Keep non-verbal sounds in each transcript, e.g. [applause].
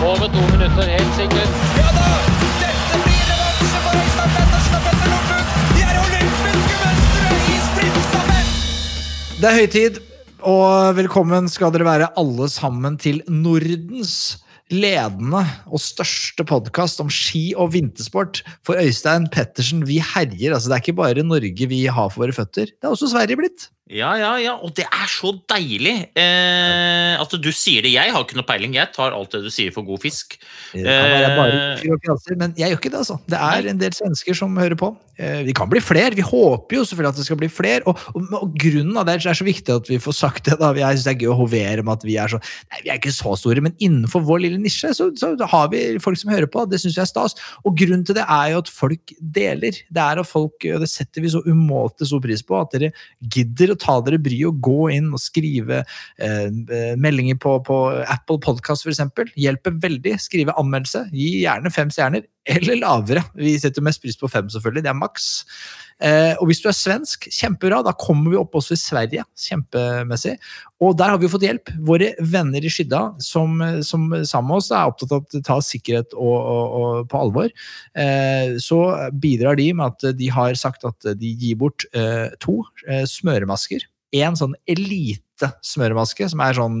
Over to minutter, helt sikkert. Ja da! Dette blir revansje for Øystein Pettersen og Petter Northug! De er olympiske mestere i sprintstafett! Det er høytid, og velkommen skal dere være alle sammen til Nordens ledende og største podkast om ski og vintersport. For Øystein Pettersen, vi herjer. altså Det er ikke bare Norge vi har for våre føtter, det er også Sverige blitt. Ja, ja, ja, og det er så deilig eh, at du sier det. Jeg har ikke noe peiling, jeg tar alt det du sier for god fisk. Det kan være bare Eh, fyr og krasser, men jeg gjør ikke det, altså. Det er en del svensker som hører på. Eh, Vi kan bli flere. Vi håper jo selvfølgelig at det skal bli flere. Og, og, og grunnen av det er så viktig at vi får sagt det. da. Jeg synes det er gøy å hovere med at vi er så Nei, vi er ikke så store, men innenfor vår lille nisje så, så har vi folk som hører på. Det syns vi er stas. Og grunnen til det er jo at folk deler. Det er at folk, og det setter vi så umåtelig stor pris på, at dere gidder å ta dere bryet og gå inn og skrive eh, meldinger på, på Apple Podcast f.eks. Hjelper veldig. Skrive anmeldelse. Gi gjerne fem stjerner, eller lavere. Vi setter mest pris på fem, selvfølgelig. Det er maks. Eh, og hvis du er svensk, kjempebra. Da kommer vi opp også i Sverige. Kjempemessig. Og der har vi fått hjelp. Våre venner i Skydda, som, som sammen med oss er opptatt av å ta sikkerhet og, og, og på alvor, eh, så bidrar de med at de har sagt at de gir bort eh, to eh, smøremasker. En sånn elite smøremaske, som er sånn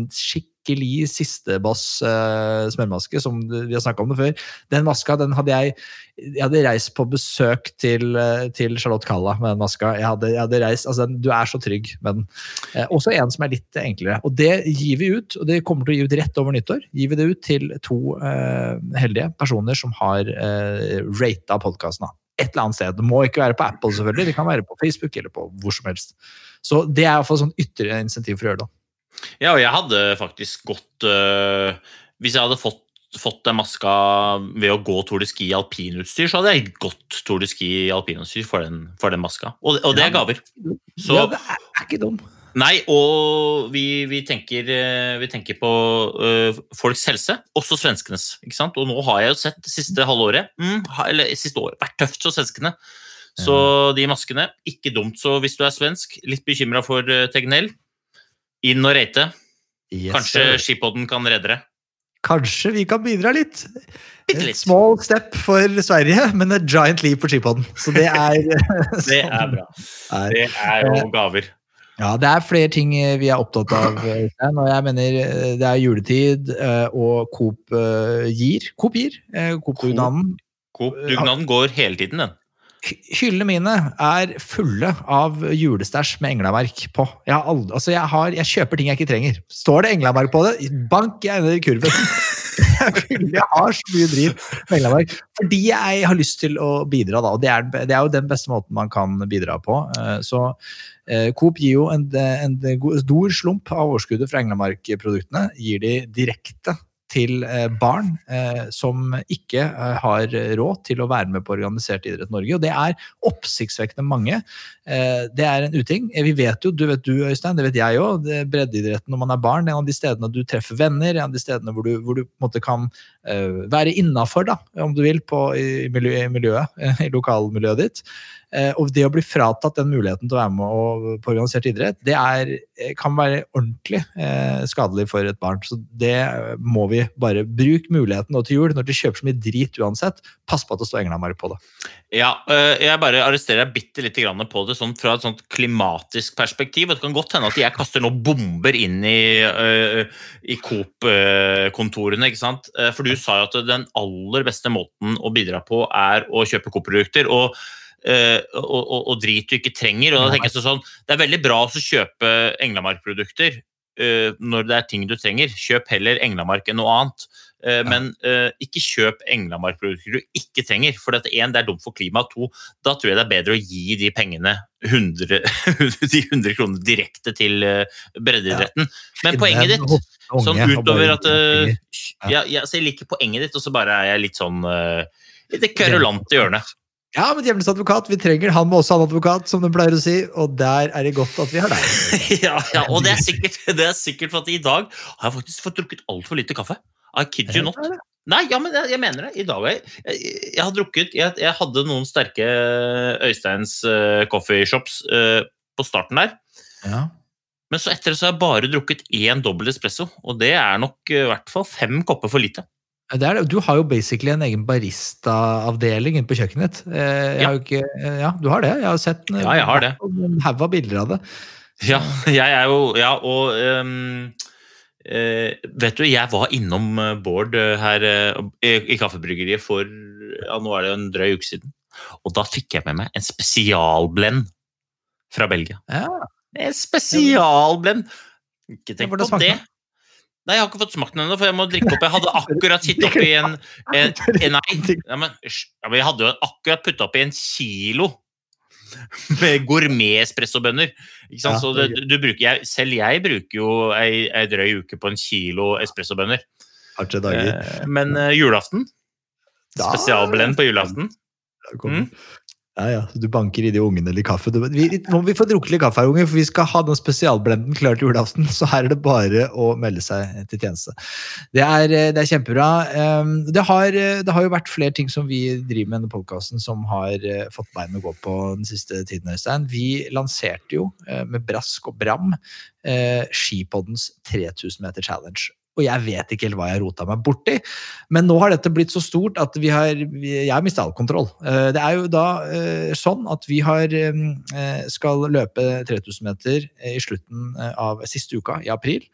skikkelig sisteboss eh, smørmaske, som vi har snakka om det før. Den maska den hadde jeg Jeg hadde reist på besøk til, eh, til Charlotte Kalla med den maska. Jeg hadde, jeg hadde reist, altså den, Du er så trygg med den. Eh, også en som er litt enklere. Og det gir vi ut, og det kommer til å gi ut rett over nyttår. Gir vi det ut til to eh, heldige personer som har eh, rata podkasten. Et eller annet sted. Det må ikke være på Apple, selvfølgelig. Det kan være på Facebook eller på hvor som helst. Så det er iallfall sånn ytterligere insentiv for å gjøre det. Ja, og jeg hadde faktisk gått øh, Hvis jeg hadde fått, fått den maska ved å gå Tour de Ski i alpinutstyr, så hadde jeg gått Tour de Ski i alpinutstyr for den, for den maska. Og, og det er gaver. Så ja, det er, er ikke dum. Nei, og vi, vi, tenker, eh, vi tenker på øh, folks helse, også svenskenes. ikke sant? Og nå har jeg jo sett det siste halvåret, mm, eller siste året, vært tøft for svenskene. Så de maskene, ikke dumt. Så hvis du er svensk, litt bekymra for Tegnell, inn og rate. Yes, Kanskje skipodden kan redde det. Kanskje vi kan bidra litt. Bitte Et litt. small step for Sverige, men et giant leap for skipodden. Så det er [laughs] [laughs] Det er bra. er- Det er jo gaver. Ja, det er flere ting eh, vi er opptatt av. Og jeg mener eh, det er juletid, eh, og Coop eh, gir. Coop gir. eh, Coop-dugnaden. Coop-dugnaden går hele tiden, den. Hy- Hyllene mine er fulle av julestæsj med englamerk på. Jeg, aldri, altså jeg, har, jeg kjøper ting jeg ikke trenger. Står det englamerk på det, bank jeg ned i kurven. [laughs] jeg har så mye driv med englamerk. Fordi jeg har lyst til å bidra, da. Og det er, det er jo den beste måten man kan bidra på. Eh, Så eh, Coop gir jo en, en stor slump av overskuddet fra englemarkproduktene, Gir de direkte til eh, barn eh, som ikke eh, har råd til å være med på organisert idrett Norge. Og det er oppsiktsvekkende mange. Det er en uting. Vi vet jo, du vet du Øystein, det vet jeg òg, breddeidretten når man er barn, en av de stedene du treffer venner, en av de stedene hvor du, hvor du måte kan være innafor, om du vil, på, i, miljø, i miljøet, [laughs] i lokalmiljøet ditt. Eh, og det å bli fratatt den muligheten til å være med på organisert idrett, det er, eh, kan være ordentlig eh, skadelig for et barn. Så det må vi bare bruke muligheten nå til jul, når de kjøper så mye drit uansett. Pass på at det står Englandmark på det. Ja, jeg bare arresterer deg bitte lite grann på det sånn fra et sånt klimatisk perspektiv. Det kan godt hende at jeg kaster noen bomber inn i, i Coop-kontorene. ikke sant? For du sa jo at den aller beste måten å bidra på er å kjøpe Coop-produkter. og og, og, og drit du ikke trenger. og da tenker jeg sånn, Det er veldig bra å kjøpe Englamark-produkter øh, når det er ting du trenger. Kjøp heller Englamark enn noe annet. Eh, Men ikke kjøp Englamark-produkter du ikke trenger. For at en, det er dumt for klimaet. To, da tror jeg det er bedre å gi de pengene 100, [laughs] de 100 kronene direkte til breddeidretten. Men poenget ditt Sånn utover at ja, ja, så Jeg liker poenget ditt, og så bare er jeg litt sånn øh, litt kverulant i hjørnet. Ja, men djevelens advokat, vi trenger han må også ha en advokat, som de pleier å si, og der er det godt at vi har deg. [laughs] ja, ja, og det er, sikkert, det er sikkert for at i dag har jeg faktisk fått drukket altfor lite kaffe. I kid you not. Nei, ja, men jeg, jeg mener det. I dag jeg, jeg, jeg har drukket jeg, jeg hadde noen sterke Øysteins uh, coffeeshops uh, på starten der. Ja. Men så etter det så har jeg bare drukket én dobbel espresso, og det er nok i i hvert fall fem kopper for lite. Det er det. Du har jo basically en egen barista-avdeling inne på kjøkkenet. Eh, Jeg Ja. ikke, eh, ja, du har det. Jeg har sett en Ja, jeg har det. en haug av bilder av det. Ja, [laughs] jeg er jo Ja, og um, uh, Vet du, jeg var innom Bård her uh, i, i Kaffebryggeriet for ja, nå er det en drøy uke siden. Og da fikk jeg med meg en spesialblend fra Belgia. Ja. En spesialblend! Ikke tenk på det. Nei, jeg har ikke fått smakt den ennå, for jeg må drikke opp. Jeg hadde akkurat sittet oppi en, en, [laughs] en Nei, ja, men, ja, men jeg hadde jo akkurat putta oppi en kilo med gourmet-espressobønner. Ikke? Ja, Så det er du bruker, jeg, selv jeg bruker jo ei, ei drøy uke på en kilo espressobønner. Eh, Men eh, julaften, spesialblend på julaften Mm. Ja, ja. Du banker i de ungene litt kaffe. Du, vi, må vi få drukket litt kaffe her, unger, for vi skal ha den spesialblenden klar til julaften. Så her er det bare å melde seg til tjeneste. Det er, eh, det er kjempebra. Um, Det har, eh, det har jo vært flere ting som vi driver med i denne podkasten som har eh, fått bein å gå på den siste tiden. Øystein. Vi lanserte jo med brask og bram Skipoddens 3000 meter challenge. Og jeg vet ikke helt hva jeg rota meg borti, men nå har dette blitt så stort at vi har, jeg har mista all kontroll. Eh, Det er jo da eh, sånn at vi har, eh, skal løpe 3000 meter i slutten av siste uka, i april,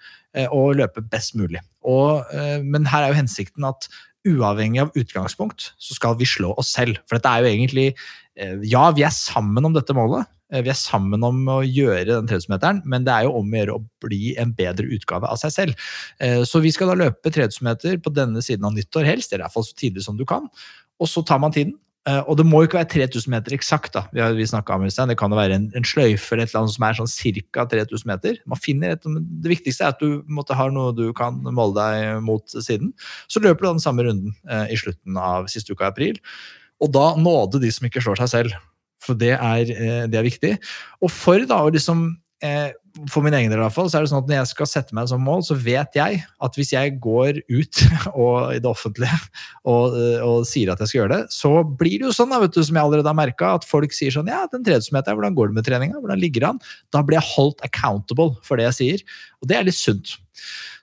og løpe best mulig. Og, men her er jo hensikten at uavhengig av utgangspunkt, så skal vi slå oss selv. For dette er jo egentlig Ja, vi er sammen om dette målet. Eh, Vi er sammen om å gjøre den 3000-meteren, men det er jo om å gjøre å bli en bedre utgave av seg selv. Eh, Så vi skal da løpe 3000 meter på denne siden av nyttår, helst, eller i hvert fall så tidlig som du kan. Og så tar man tiden. Eh, Og det må jo ikke være 3000 meter eksakt, da. Vi har vi om i. Det kan jo være en, en sløyfe eller et eller annet som er sånn ca. 3000 meter. Man finner et, det viktigste er at du måtte ha noe du kan måle deg mot siden. Så løper du den samme runden eh, i slutten av siste uka i april. Og da nåde de som ikke slår seg selv. For det er, eh, det er viktig. Og for da å liksom eh, For min egen del i hvert fall, så er det sånn at når jeg skal sette meg som mål, så vet jeg at hvis jeg går ut [laughs] og, i det offentlige og, eh, og sier at jeg skal gjøre det, så blir det jo sånn, da, vet du, som jeg allerede har merka, at folk sier sånn Ja, den tredje som heter, hvordan går det med treninga? Hvordan ligger det an? Da blir jeg holdt accountable for det jeg sier. Og det er litt sunt.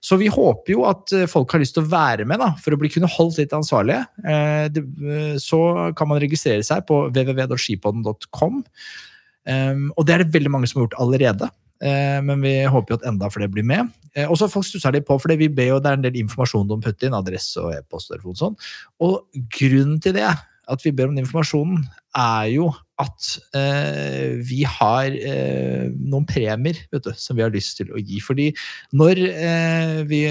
Så vi håper jo at eh, folk har lyst til å være med, da, for å bli kunne holdt litt ansvarlige. Eh, eh, Så kan man registrere seg på www.skipodden.com. Um, og det er det veldig mange som har gjort allerede. Men vi håper jo at enda flere blir med. Og så folk stusser litt på, for vi ber jo, det er en del informasjon de putter inn, adresse og e-post og sånn. Og grunnen til det, at vi ber om den informasjonen, er jo at eh, vi har eh, noen premier du, som vi har lyst til å gi. Fordi når eh, vi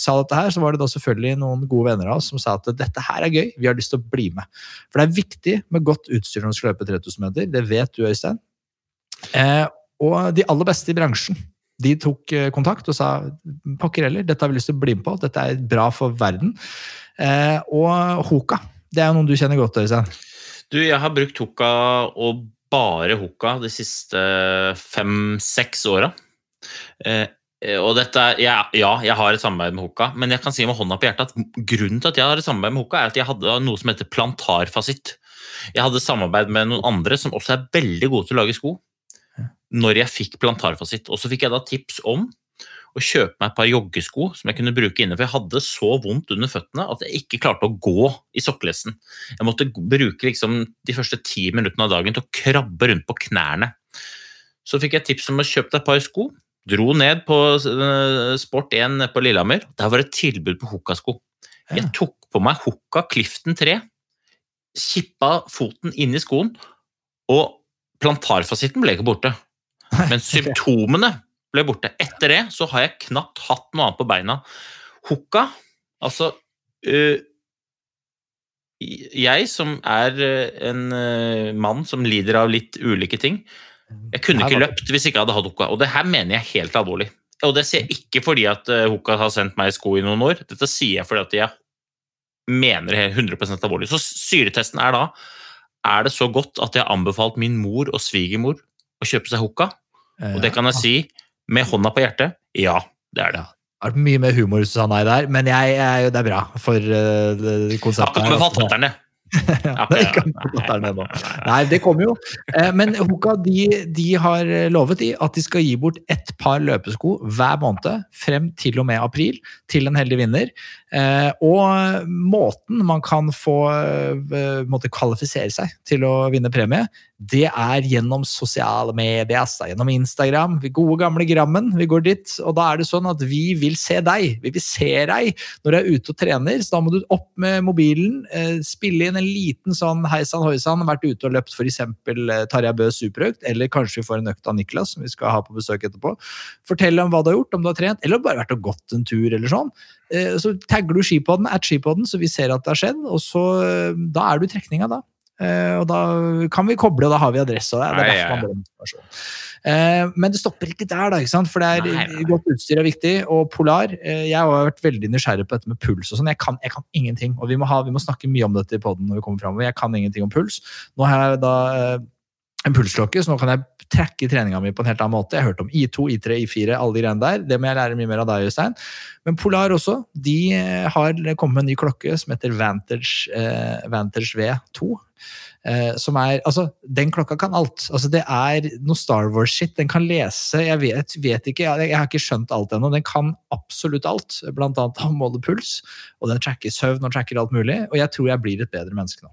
sa dette her, så var det da selvfølgelig noen gode venner av oss som sa at dette her er gøy, vi har lyst til å bli med. For det er viktig med godt utstyr når du skal løpe 3000 meter. Det vet du, Øystein. Eh, og de aller beste i bransjen de tok eh, kontakt og sa pokker heller, dette har vi lyst til å bli med på, dette er bra for verden. Eh, og Hoka, det er jo noen du kjenner godt, Øystein. Du, jeg har brukt Hoka og bare Hoka de siste fem-seks åra. Eh, og dette ja, ja, jeg har et samarbeid med Hokka, men jeg kan si med hånda på hjertet at grunnen til at jeg har et samarbeid med Hokka, er at jeg hadde noe som heter plantarfasitt. Jeg hadde samarbeid med noen andre som også er veldig gode til å lage sko. Når jeg fikk plantarfasitt. Og så fikk jeg da tips om å kjøpe meg et par joggesko som jeg kunne bruke inne. For jeg hadde så vondt under føttene at jeg ikke klarte å gå i sokkelesten. Jeg måtte bruke liksom de første ti minuttene av dagen til å krabbe rundt på knærne. Så fikk jeg tips om å kjøpe deg et par sko. Dro ned på eh, Sport 1 nede på Lillehammer. Der var det et tilbud på Hoka-sko. Jeg tok på meg Hoka Clifton 3, kippa foten inn i skoen, og plantarfasitten ble ikke borte. Men symptomene ble borte. Etter det så har jeg knapt hatt noe annet på beina. Hukka, altså øh, Jeg som er øh, en øh, mann som lider av litt ulike ting, jeg kunne ikke løpt hvis jeg ikke hadde hatt hukka. Og det her mener jeg helt alvorlig. Og det sier jeg ikke fordi at hukka har sendt meg sko i noen år, dette sier jeg fordi at jeg mener det er 100% alvorlig. Så syretesten er da er det så godt at jeg har anbefalt min mor og svigermor å kjøpe seg hukka. Og det kan jeg si med hånda på hjertet. Ja, det er det. Det hadde vært mye mer humor nei der, men jeg, jeg, det er bra for uh, har konseptet. ikke anbefalt fatter'n, jeg. [laughs] Ja, det ikke den ennå. Nei, det kommer jo. Eh, Men Hoka de, de har lovet at de skal gi bort ett par løpesko hver måned frem til og med april til en heldig vinner. Eh, Og måten man kan få måtte kvalifisere seg til å vinne premie, det er gjennom sosiale medier, altså gjennom Instagram. Vi gode gamle Grammen, vi går dit. Og da er det sånn at vi vil se deg. Vi vil se deg når du er ute og trener. Så da må du opp med mobilen, eh, spille inn en liten sånn hei sann, hoi sann, vært ute og løpt f.eks. Tarjei Bø superøkt, eller kanskje vi får en økt av Niklas, som vi skal ha på besøk etterpå. Fortell om hva du har gjort, om du har trent, eller bare vært og gått en tur, eller sånn. Eh, Så tagger du skipodden, at skipoden, så vi ser at det har skjedd, og så eh, da er du i trekninga da. Eh, Og da kan vi koble, og da har vi adresse. Og det er, er derfor man informasjon. Eh, Men det stopper ikke der, da, ikke sant? for det er, Nei, godt utstyr er viktig. Og Polar eh, Jeg har vært veldig nysgjerrig på dette med puls og sånn. Jeg, kan- jeg kan ingenting. Og vi må, ha, vi må snakke mye om dette i poden når vi kommer framover. Jeg kan ingenting om puls. Nå har jeg da en pulsklokke, så nå kan jeg tracke treninga mi på en helt annen måte. Jeg har hørt om I2, I3, I4, alle de greiene der. Det må jeg lære mye mer av deg, Øystein. Men Polar også, de eh, har kommet med en ny klokke som heter Vantage, eh, Vantage V2. Eh, som er, altså, Den klokka kan alt. Altså, det er noe Star Wars-shit. Den kan lese Jeg vet, vet ikke, jeg, jeg har ikke skjønt alt ennå. Den kan absolutt alt. Blant annet måle puls. Og den tracker søvn og tracker alt mulig. Og jeg tror jeg blir et bedre menneske nå.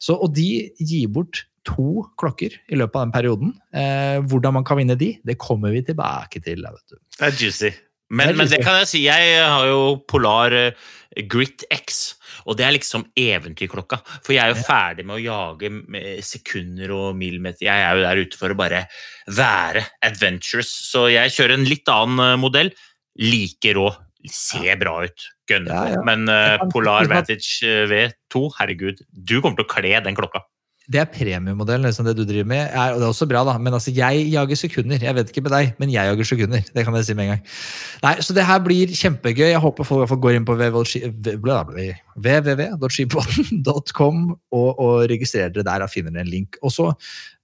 Så, og de gir bort to klokker i løpet av den perioden. Eh, hvordan man kan vinne de, det kommer vi tilbake til. Vet du. Det er juicy. Det Men, er men det kan jeg si, jeg har jo Polar eh, Grit X, og det er liksom eventyrklokka. For jeg er jo ferdig med å jage med sekunder og millimeter. Jeg er jo der ute for å bare være adventurous. Så jeg kjører en litt annen eh, modell. Like rå. Ser bra ut. Gønner Ja, ja. Men uh, Polar Vantage eh, V2, herregud, du kommer til å kle den klokka. Det er premiummodellen, liksom det du driver med. Er, og det er også bra, da. Men altså, jeg jager sekunder. Jeg vet ikke med deg, men jeg jager sekunder. Det kan jeg si med en gang. Nei, Så det her blir kjempegøy. Jeg håper folk går inn på www.skipotten.com og, og registrerer dere der og finner dere en link. Og så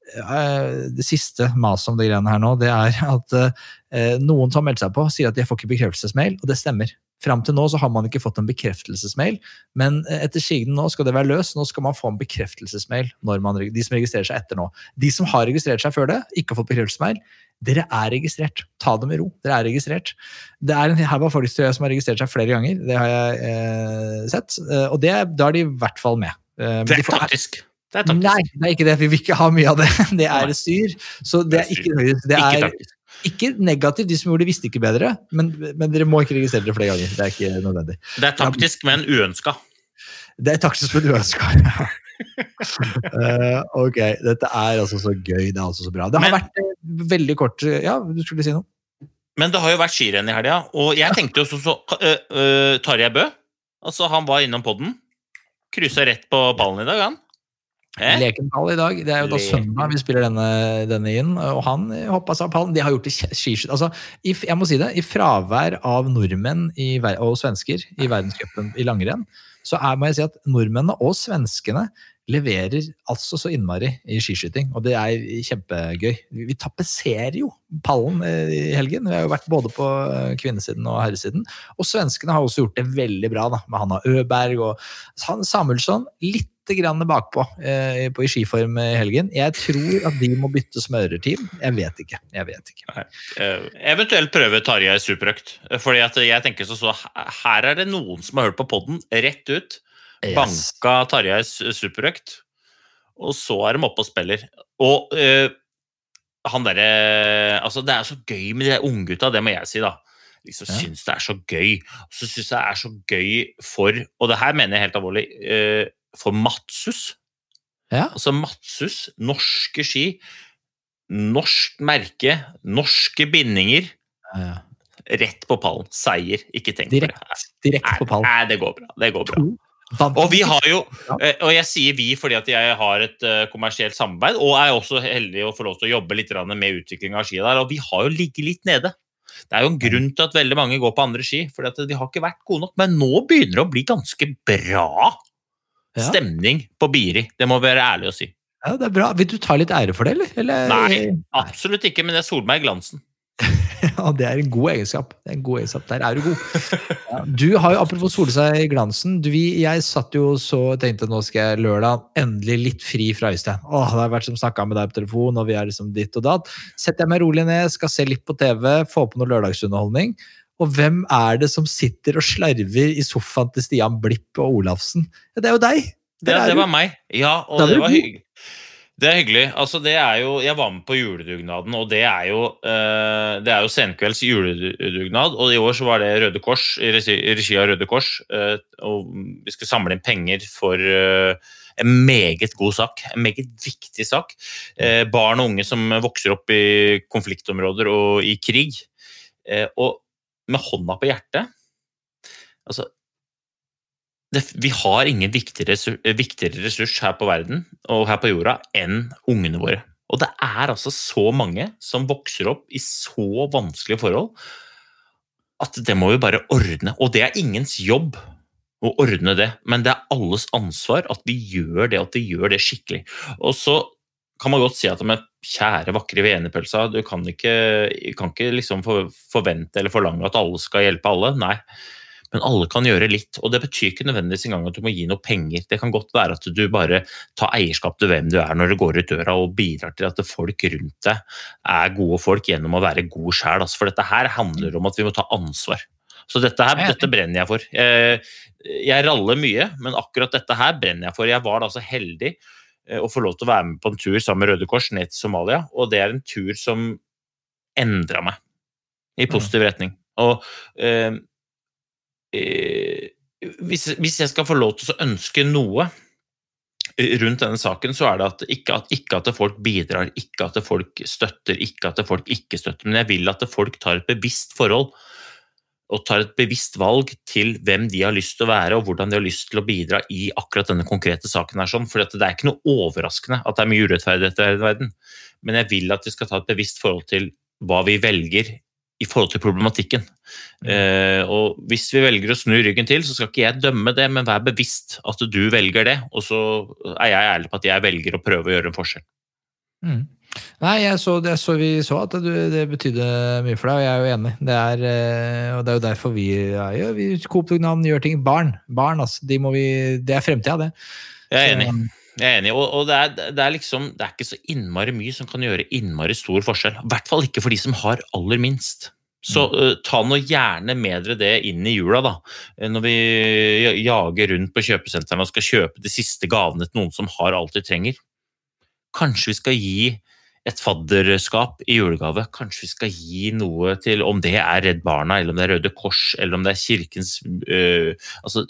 Det siste maset om de greiene her nå, det er at eh, noen som har meldt seg på, sier at de får ikke bekreftelsesmail, og det stemmer. Fram til nå så har man ikke fått en bekreftelsesmail, men eh, etter sigende nå skal det være løst. Nå skal man få en bekreftelsesmail, når man, de som registrerer seg etter nå. De som har registrert seg før det, ikke har fått bekreftelsesmail, dere er registrert. Ta det med ro. Dere er registrert. Det er en her var folk som har registrert seg flere ganger. Det har jeg eh, sett. Eh, og det, da er de i hvert fall med. Eh, Det er taktisk. Det er taktisk. Nei, det er ikke det. Vi vil ikke ha mye av det. [laughs] Det er styr. Så det er ikke høyest. Det Ikke er taktisk. ikke negativt. De som gjorde det, visste ikke bedre. Men, men dere må ikke registrere det flere ganger. Det er ikke nødvendig. Det er taktisk, men uønska. Det er taktisk men uønska. uh, [laughs] ok, dette er altså så gøy. Det er altså så bra. Det har Men- vært eh, veldig kort eh, Ja, du skulle si noe? Men det har jo vært skirenn i helga, og jeg tenkte jo sånn så, uh, uh, Tarjei Bø altså Han var innom podden. Kryssa rett på ballen i dag, han. Eh? Lekenpall i dag. Det er jo da søndag vi spiller denne, denne inn, og han hoppa seg pallen. De har gjort det skiskyting. Altså, jeg må si det, i fravær av nordmenn i, og svensker i verdenscupen i langrenn, så er, må jeg si at nordmennene og svenskene leverer altså så innmari i skiskyting, og det er kjempegøy. Vi, tapetserer jo pallen eh, i helgen. Vi har jo vært både på eh, kvinnesiden og herresiden. Og svenskene har også gjort det veldig bra, da, med Hanna Øberg og Samuelsson. Litt grann bakpå eh, på, i skiform i helgen. Jeg tror at de må bytte smørerteam. Jeg vet ikke. Jeg vet ikke. Uh, eventuelt prøve Tarjei superøkt. Fordi at jeg tenker så, så her er det noen som har hørt på podden rett ut. Banka Tarjei superøkt. Og så er de oppe og spiller. Og uh, han derre Altså, det er så gøy med de unggutta, det må jeg si, da. Liksom Ja. syns det er så gøy. Og så syns jeg det er så gøy for Og det her mener jeg helt alvorlig. Eh, for Matsus. Ja. Altså Matsus, norske ski, norsk merke, norske bindinger. Ja. Rett på pallen. Seier. Ikke tenk på det. Direkt, direkt på pallen. Nei, det går bra. Det går bra. Og vi har jo, eh, og jeg sier vi fordi at jeg har et eh, kommersielt samarbeid, og er også heldig å få lov til å jobbe litt med utvikling av ski der, og vi har jo ligget litt nede. Det er jo en grunn til at veldig mange går på andre ski, for de har ikke vært gode nok. Men nå begynner det å bli ganske bra Ja. stemning på Biri. Det må vi være ærlige å si. Ja, det er bra. Vil du ta litt ære for det, eller? eller? Nei, absolutt ikke, men det er Solberg Glansen. [laughs] Ja, det er en god egenskap. Det er en god egenskap. Der er du god. Ja, du har jo, apropos sole seg i glansen, du, jeg satt jo så tenkte nå skal jeg lørdag endelig litt fri fra Øystein. Åh, det har vært som snakka med deg på telefon, og vi er liksom ditt og datt. Setter jeg meg rolig ned, skal se litt på TV, få på noe lørdagsunderholdning. Og hvem er det som sitter og slarver i sofaen til Stian Blipp og Olafsen? Det er jo deg! Det, ja, det var meg. Ja, og Da er det var hyggelig. Det er hyggelig. Altså, det er jo, jeg var med på juledugnaden, og det er jo, uh, det er jo Senkvelds juledugnad. Og i år så var det Røde Kors, i regi, av Røde Kors. Uh, og vi skulle samle inn penger for uh, en meget god sak. En meget viktig sak. Barn og unge som vokser opp i konfliktområder og i krig. Og med hånda på hjertet Altså, det, vi har ingen viktigere, viktigere ressurs her på verden og her på jorda enn ungene våre. Og det er altså så mange som vokser opp i så vanskelige forhold at det må vi bare ordne. Og det er ingens jobb å ordne det, men det er alles ansvar at vi gjør det, at vi gjør det skikkelig. Og så kan man godt si at men kjære, vakre venepølsa, du kan ikke, kan ikke liksom forvente eller forlange at alle skal hjelpe alle. Nei, men alle kan gjøre litt. Og det betyr ikke nødvendigvis engang at du må gi noe penger. Det kan godt være at du bare tar eierskap til hvem du er når du går ut døra, og bidrar til at folk rundt deg er gode folk gjennom å være god sjæl. Altså, for dette her handler om at vi må ta ansvar. Så dette her, er dette brenner jeg for. Jeg, jeg raller mye, men akkurat dette her brenner jeg for. Jeg var da så heldig eh, å få lov til å være med på en tur sammen med Røde Kors ned til Somalia, og det er en tur som endra meg i positiv retning. Og eh, eh, hvis, hvis jeg skal få lov til å ønske noe eh, rundt denne saken, så er det at ikke, at ikke at folk bidrar, ikke at folk støtter, ikke at folk ikke støtter, men jeg vil at folk tar et bevisst forhold og tar et bevisst valg til hvem de har lyst til å være, og hvordan de har lyst til å bidra i akkurat denne konkrete saken. her. Sånn, for det er ikke noe overraskende at det er mye urettferdighet i verden, men jeg vil at vi skal ta et bevisst forhold til hva vi velger i forhold til problematikken. Eh, og Hvis vi velger å snu ryggen til, så skal ikke jeg dømme det, men vær bevisst at du velger det, og så er jeg ærlig på at jeg velger å prøve å gjøre en forskjell. Mm. Nei, jeg så, jeg så vi så at det, det betydde mye for deg, og jeg er jo enig. Det er, eh, og det er jo derfor vi ja, vi Coop-dugnaden gjør ting. Barn, barn altså, de må vi, det er fremtida, det. Jeg er enig. Jeg er enig, og, og det, er, det er liksom Det er ikke så innmari mye som kan gjøre innmari stor forskjell. I hvert fall ikke for de som har aller minst. Så eh, ta nå gjerne med dere det inn i jula, da. Eh, Når vi jager rundt på kjøpesentrene og skal kjøpe de siste gavene til noen som har alt de trenger. Kanskje vi skal gi et fadderskap i julegave. Kanskje vi skal gi noe til, om det er Redd Barna, eller om det er Røde Kors, eller om det er Kirkens øh, altså,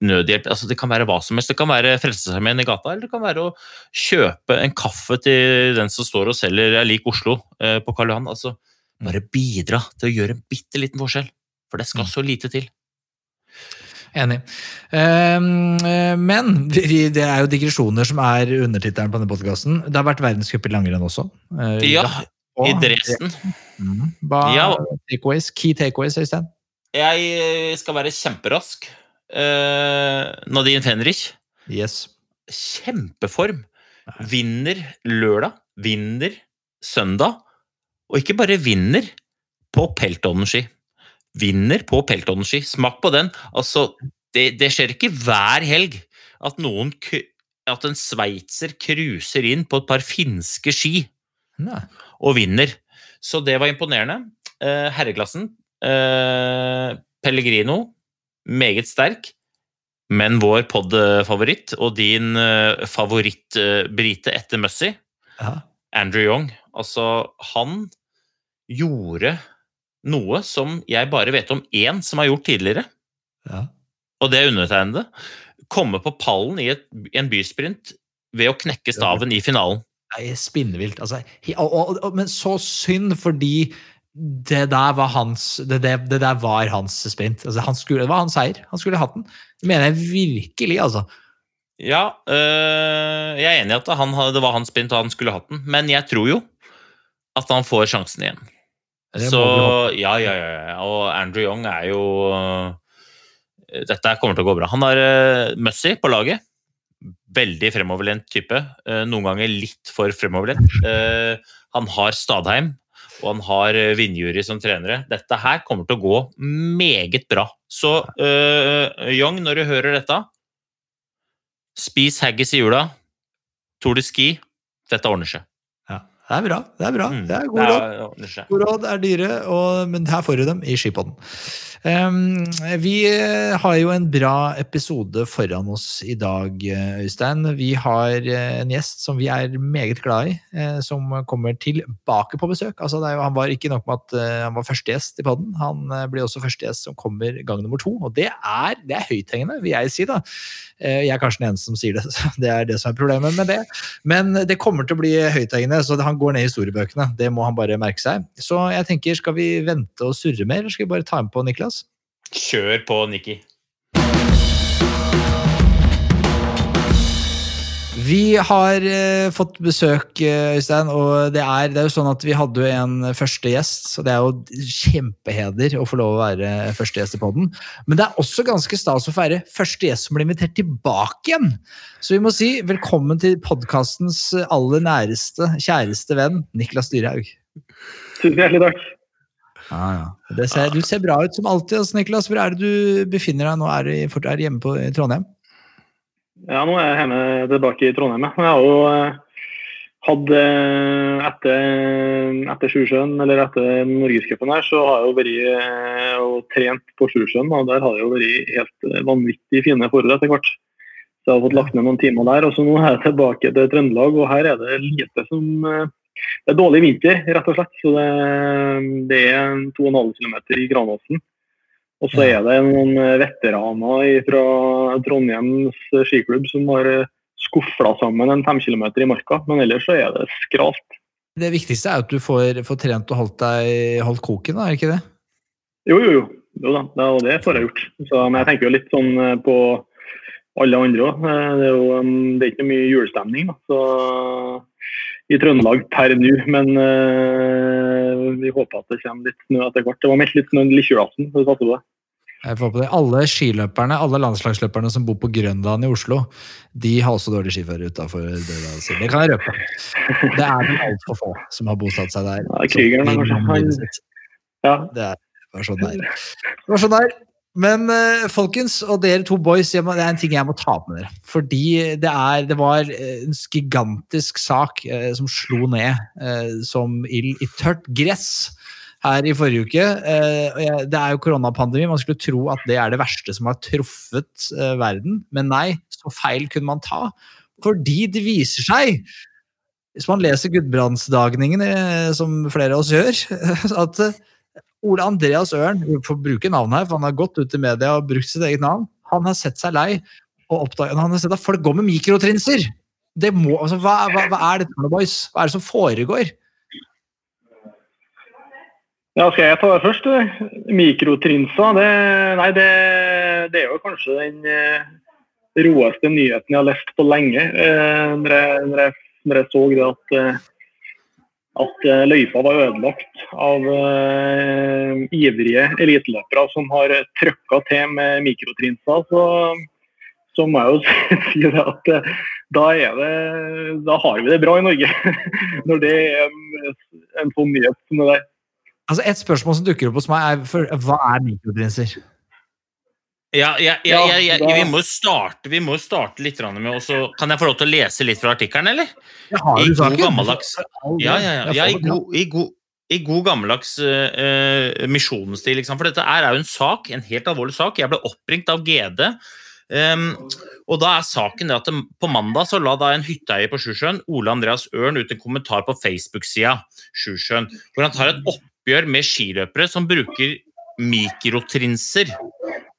nødhjelp. Altså, det kan være hva som helst. Det kan være Frelsesarmeen i gata, eller det kan være å kjøpe en kaffe til den som står og selger er lik Oslo øh, på Karl Johan. Altså, bare bidra til å gjøre en bitte liten forskjell. For det skal så lite til. Enig. Ehm, eh, men det er jo digresjoner som er undertittelen på denne podkasten. Det har vært verdenscup i langrenn også. Eh, Ja, i Dresden. Mm. Hva Ja. takeaways, key takeaways, Øystein? Jeg øh, skal være kjemperask. Eh, Nadine Fenrich. Yes. kjempeform. Vinner lørdag, vinner søndag, og ikke bare vinner på Peltonen-ski. Vinner på peltonski. Smak på den. Altså, det, det skjer ikke hver helg at noen at en sveitser cruiser inn på et par finske ski Nei. og vinner. Så det var imponerende. Eh, herreklassen eh, Pellegrino, meget sterk. Men vår pod-favoritt, og din eh, favoritt-brite etter Mussy, Andrew Young, altså han gjorde noe som jeg bare vet om én som har gjort tidligere, Ja. og det er undertegnede. Komme på pallen i et, i en bysprint ved å knekke staven i finalen. Nei, spinnvilt. Altså, og, og, og, men så synd, fordi det der var hans det, det, det der var hans sprint. Altså, han skulle, det var hans seier. Han skulle hatt den. Det mener jeg virkelig, altså. Ja, øh, jeg er enig i at han, det var hans sprint og han skulle hatt den, men jeg tror jo at han får sjansen igjen. Så ja, ja, ja. ja. Og Andrew Young er jo øh, Dette kommer til å gå bra. Han har uh, Mussy på laget. Veldig fremoverlent type. Uh, noen ganger litt for fremoverlent. Uh, han har Stadheim, og han har Vinjuri som trenere. Dette her kommer til å gå meget bra. Så uh, Young, når du hører dette Spis haggis i jula. Tour de ski. Dette ordner seg. Det er bra. Det er bra. Mm, Det er gode råd. Gode råd er dyre, og, men her får du dem i Skipodden. Um, vi eh, har jo en bra episode foran oss i dag, eh, Øystein. Vi har eh, en gjest som vi er meget glad i, som kommer tilbake på besøk. Altså, jo, han var ikke nok med at han var første gjest i podden, han blir også første gjest som kommer gang nummer to. Og det er, det er høythengende, vil jeg si. da. Jeg er kanskje den eneste som sier det, [laughs] det er det som er problemet med det. Men det kommer til å bli høythengende, så han går ned i historiebøkene. Det må han bare merke seg. Så jeg tenker, skal vi vente og surre mer, eller skal vi bare ta med på Niklas? Kjør på, Nikki. Vi har eh, fått besøk, eh, Øystein, og det er, det er jo sånn at vi hadde jo en første gjest, så det er jo kjempeheder å få lov å være første gjest i podden. Men det er også ganske stas å feire første gjest som blir invitert tilbake igjen. Så vi må si velkommen til podkastens aller næreste, kjæreste venn, Niklas Dyrhaug. Tusen hjertelig takk. Ja, ja. Ser, du ser bra ut som alltid, altså, Niklas. Hvor er det du befinner deg nå? Er du, er du hjemme på, i Trondheim? Ja, nå er jeg hjemme tilbake i Trondheim. Jeg har jo eh, hatt eh, etter, etter Sjusjøen, eller etter Norgescupen her, så har jeg jo vært eh, og trent på Sjusjøen. Og der har det jo vært helt vanvittig fine forhold etter hvert. Så jeg har fått lagt ned noen timer der. Og så nå er jeg tilbake til Trøndelag, og her er det lite som Det er dårlig vinter, rett og slett. Så det, det er 2,5 km i Granåsen. Og så er det noen eh, veteraner fra Trondheims skiklubb som har skufla sammen en fem kilometer i marka, men ellers så er det skralt. Det viktigste er at du får, får trent og holdt, deg, holdt koken, da, er det ikke det? Jo, jo, jo. jo da, det, og det får jeg gjort. Så, men jeg tenker jo litt sånn eh, på alle andre òg. Det, er jo, det er ikke mye julestemning da, så, i Trøndelag per nå, men eh, vi håper at det kommer litt snø etter hvert. Det var meldt litt snø lille julaften, så vi satser på det. Jeg får på det. Alle skiløperne, alle landslagsløperne som bor på Grønland i Oslo, de har også dårlig skiføre utafor døra si. Det kan jeg røpe. Det er vel altfor få som har bosatt seg der. Ja, krigeren, kanskje. Han- Ja, Det er bare sånn det er. Det var sånn det er. Men eh, folkens, og dere to boys, må, det er en ting jeg må ta opp med dere. Fordi det, er, det var eh, en gigantisk sak eh, som slo ned eh, som ild i tørt gress her i forrige uke. Eh, det er jo koronapandemi, man skulle tro at det er det verste som har truffet eh, verden. Men nei, så feil kunne man ta. Fordi det viser seg hvis man leser Gudbrandsdagningen, eh, som flere av oss gjør, [laughs] at Ole Andreas Ørn, vi får bruke navnet her, for han har gått ut i media og brukt sitt eget navn, han har sett seg lei og oppdaget, han har sett at folk går med mikrotrinser. Det må, altså, hva, hva, hva er dette for boys? Hva er det som foregår? Ja, skal jeg ta det først? Mikrotrinser, det, nei, det, det er jo kanskje den eh, roeste nyheten jeg har lest på lenge. Eh, når, jeg, når, jeg, når jeg så det at, eh, at eh, løypa var ødelagt av uh, ivrige eliteløpere som har trøkka til med mikrotrinser, så, så må jeg jo [laughs] si det at eh, da, det, da har vi det bra i Norge. [laughs] Når det er en, en sånn nyhet som det der. Altså, Et spørsmål som dukker opp hos meg, er for, hva er mikrotrinser? Ja, ja, ja, vi må jo starte, vi må starte litt med også, Kan jeg få lov til å lese litt fra artikkelen, eller? I god gammeldags Ja, ja, ja. ja i, god, i, god, I god gammeldags uh, misjonsstil. Liksom. For dette er, er jo en sak, en helt alvorlig sak. Jeg ble oppringt av GD. Um, og da er saken det at det, På mandag så la da en hytteeier på Sjusjøen, Ole Andreas Ørn, ut en kommentar på Facebook-sida Sjusjøen, hvor han tar et oppgjør med skiløpere som bruker mikrotrinser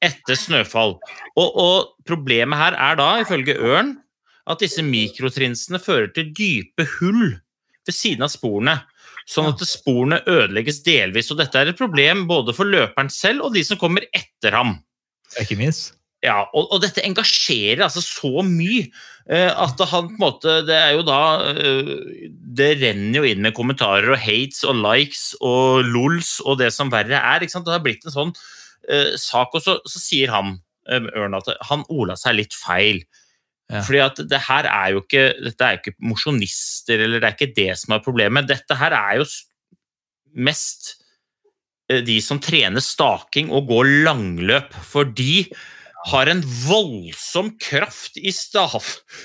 etter snøfall. Og, og problemet her er da, ifølge Ørn, at disse mikrotrinsene fører til dype hull ved siden av sporene. Sånn at sporene ødelegges delvis. Og dette er et problem både for løperen selv og de som kommer etter ham. Ikke minst. Ja, og, og dette engasjerer altså så mye uh, at han på en måte Det er jo da uh, Det renner jo inn med kommentarer og hates og likes og lols og det som verre er. ikke sant? Det har blitt en sånn sak, og så, så sier han eh, Ørn at han ola seg litt feil. Ja. Fordi at det her er jo ikke Dette er jo ikke mosjonister, eller det er ikke det som er problemet. Dette her er jo mest eh, de som trener staking og går langløp, for de har en voldsom kraft i stav,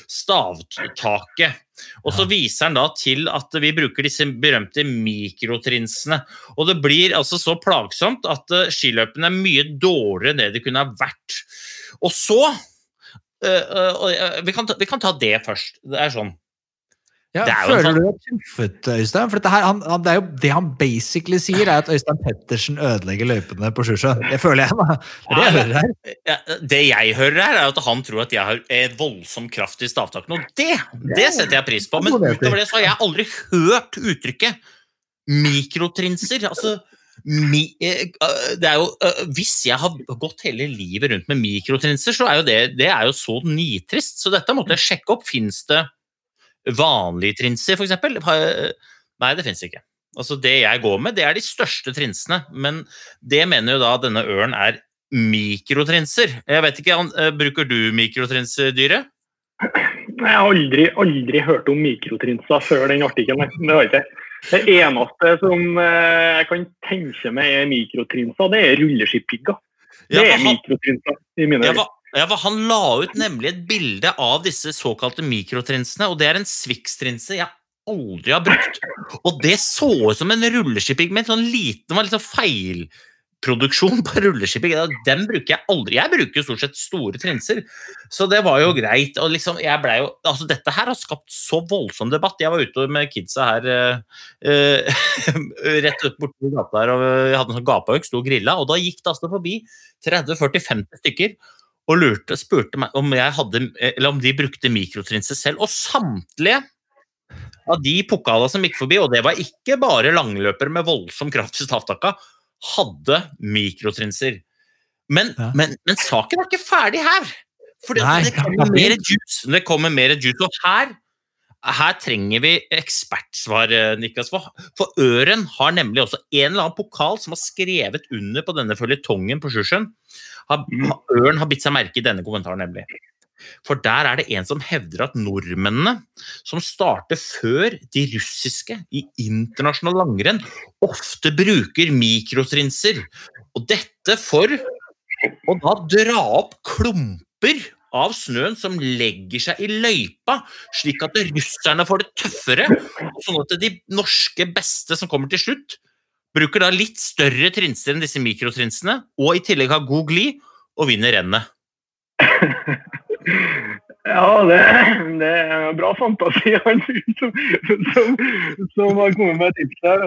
stavtaket. Og så viser han da til at vi bruker disse berømte mikrotrinsene. Og det blir altså så plagsomt at eh, skiløpene er mye dårligere enn det de kunne ha vært. Og så og, eh, vi, kan ta, vi kan ta det først. Det er sånn. Ja, er føler sånn- du deg truffet, Øystein? For her, han, han, det, er jo, det han basically sier, er at Øystein Pettersen ødelegger løypene på Sjusjøen. Det føler jeg, da. Det det jeg hører her. Ja, det jeg hører her, er at han tror at jeg har en voldsom kraft i stavtakene, og det, det setter jeg pris på. Men utover det så har jeg aldri hørt uttrykket mikrotrinser. Altså, mi, eh, øh, det er jo, øh, hvis jeg har gått hele livet rundt med mikrotrinser, så er jo det, det er jo så nitrist. Så dette måtte jeg sjekke opp. Fins det vanlige trinser, for eksempel? Nei, det fins ikke. Altså Det jeg går med, det er de største trinsene, men det mener jo da denne ørnen er mikrotrinser. Jeg vet ikke, eh, Bruker du mikrotrinser, Dyret? Jeg har aldri, aldri hørt om mikrotrinser før den artikkelen. Det har ikke. Det eneste som eh, jeg kan tenke meg er mikrotrinser, det er rulleskipigger. Det er mikrotrinser i mine øyne. Ja, for Han la ut nemlig et bilde av disse såkalte mikrotrinsene, og det er en Swix-trinse jeg aldri har brukt. Og det så ut som en rulleskipigment. sånn liten var liksom feilproduksjon på rulleskipigg. Den bruker jeg aldri. Jeg bruker jo stort sett store trinser, så det var jo greit. Og liksom, jeg ble jo, altså Dette her har skapt så voldsom debatt. Jeg var ute med kidsa her eh, [laughs] rett borti gata her, og jeg hadde en sånn gapehaug, sto og grilla, og da gikk det altså forbi 30-40-50 stykker og lurte, spurte meg om, jeg hadde, eller om de brukte mikrotrinser selv. Og samtlige av de pokala som gikk forbi, og det var ikke bare langløpere med voldsom kraft i stavtakka, hadde mikrotrinser. Men, Ja. men, men saken er ikke ferdig her. For det, det kommer mer juice. Det kommer mer juice. Og her, her trenger vi ekspertsvar, eh, Niklas. For, Øren har nemlig også en eller annen pokal som har skrevet under på denne føljetongen på Sjusjøen. Øren har- har bitt seg merke i denne kommentaren, nemlig. For der er det en som hevder at nordmennene, som starter før de russiske i internasjonal langrenn, ofte bruker mikrotrinser. Og dette for å da dra opp klumper av snøen som legger seg i løypa, slik at russerne får det tøffere, sånn at de norske beste som kommer til slutt, bruker da litt større trinser enn disse mikrotrinsene, og i tillegg har god glid og vinner rennet. [laughs] Ja, det, det er bra fantasi han som, som, som har kommet med tips her.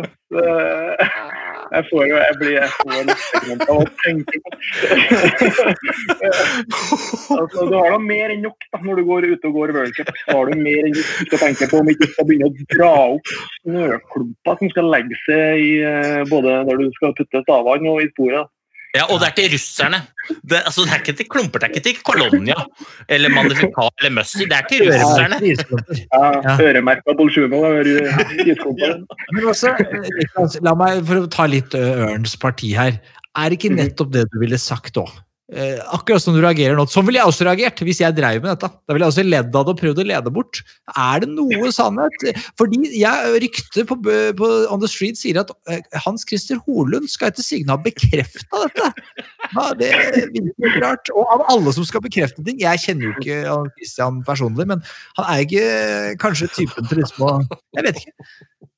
Jeg får jo jeg blir jeg får litt av å tenke på altså, Du har da mer enn nok da, når du går ute og går worldcup. Da har du mer enn du skal tenke på om ikke du skal begynne å dra opp snøklumper som skal legge seg i eh, både når du skal putte stavene og i sporet. Ja, og det er til russerne. Det, altså, det er ikke til klumper, det er ikke til Kolonia eller Magnificat eller Mussi, det er til russerne. Ja. Øremerka Bolsjuno. Men også, eh, la meg, for å ta litt ø, Ørns parti her, er ikke nettopp det du ville sagt òg? Eh, akkurat som du reagerer nå. Sånn ville jeg også reagert hvis jeg drev med dette. Da ville jeg også ledd av det og prøvd å lede bort. Er det noe sannhet? Fordi jeg ryktet på, på On the Street sier at eh, Hans Christer Holund skal etter sigende ha bekrefta dette! Ja, det virker rart. Og av alle som skal bekrefte ting Jeg kjenner jo ikke Hans Christian personlig, men han er ikke kanskje typen til liksom å Jeg vet ikke.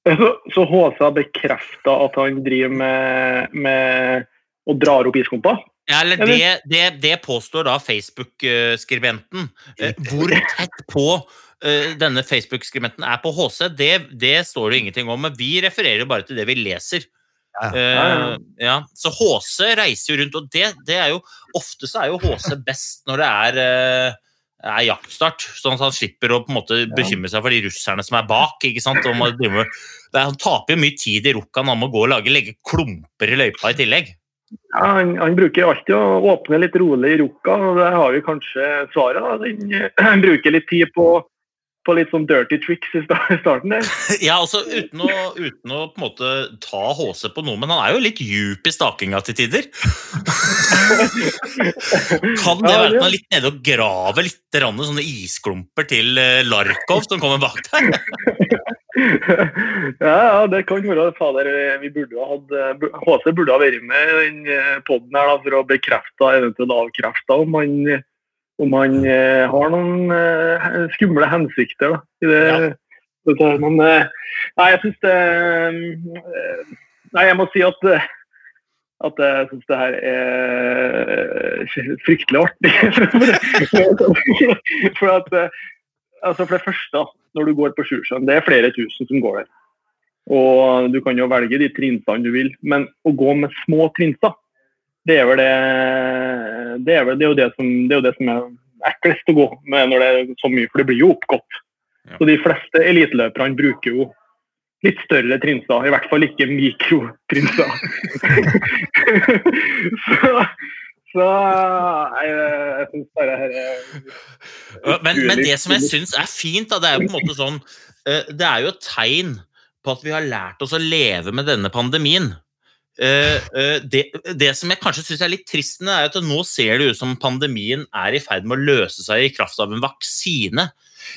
Så, så HC har bekrefta at han driver med, med og drar opp isklumper? Ja, eller det, det, det påstår da Facebook-skribenten. Eh, Hvor tett på eh, denne Facebook-skribenten er på HC, det, det står det ingenting om. Men vi refererer bare til det vi leser. Ja. Eh, ja. Så HC reiser jo rundt, og det, det er jo Ofte så er jo HC best når det er, er jaktstart, sånn at han slipper å på en måte bekymre seg for de russerne som er bak. ikke sant? Han taper jo mye tid i rukkaen, han må gå og lage, legge klumper i løypa i tillegg. Ja, han, han bruker alltid å åpne litt rolig i Rukka, og det har vi kanskje svaret. Den, han [clears throat] bruker litt tid på, på litt sånn dirty tricks i starten der. [laughs] Ja, altså uten å, uten å på en måte ta HC på noe, men han er jo litt djup i stakinga til tider. [laughs] Kan det være at han er litt nede og graver litt sånne isklumper til eh, Larkov som kommer bak der? [laughs] [laughs] ja, ja, det kan være fader. Vi burde ha hatt eh, HC burde ha vært med i den poden her da, for å bekrefte, eventuelt avkrefte, om han, om han eh, har noen eh, skumle hensikter da, i det. dette. Men eh, nei, jeg syns det eh, Nei, jeg må si at eh, at jeg syns det her er fryktelig artig. [laughs] for at eh, altså For det første, når du går på Sjusjøen, det er flere tusen som går der. Og du kan jo velge de trinsene du vil, men å gå med små trinser, det er vel det Det er, vel, det er, jo, det som, det er jo det som er eklest å gå med når det er så mye, for det blir jo oppgått. Ja. Så de fleste eliteløperne bruker jo litt større trinser, i hvert fall ikke mikrotrinser. [laughs] [laughs] så så nei, jeg syns bare dette er Men, men det som jeg syns er fint, da, det er jo på en måte sånn eh, Det er jo et tegn på at vi har lært oss å leve med denne pandemien. Eh, eh, det, det som jeg kanskje syns er litt trist, er at nå ser det ut som pandemien er i ferd med å løse seg i kraft av en vaksine.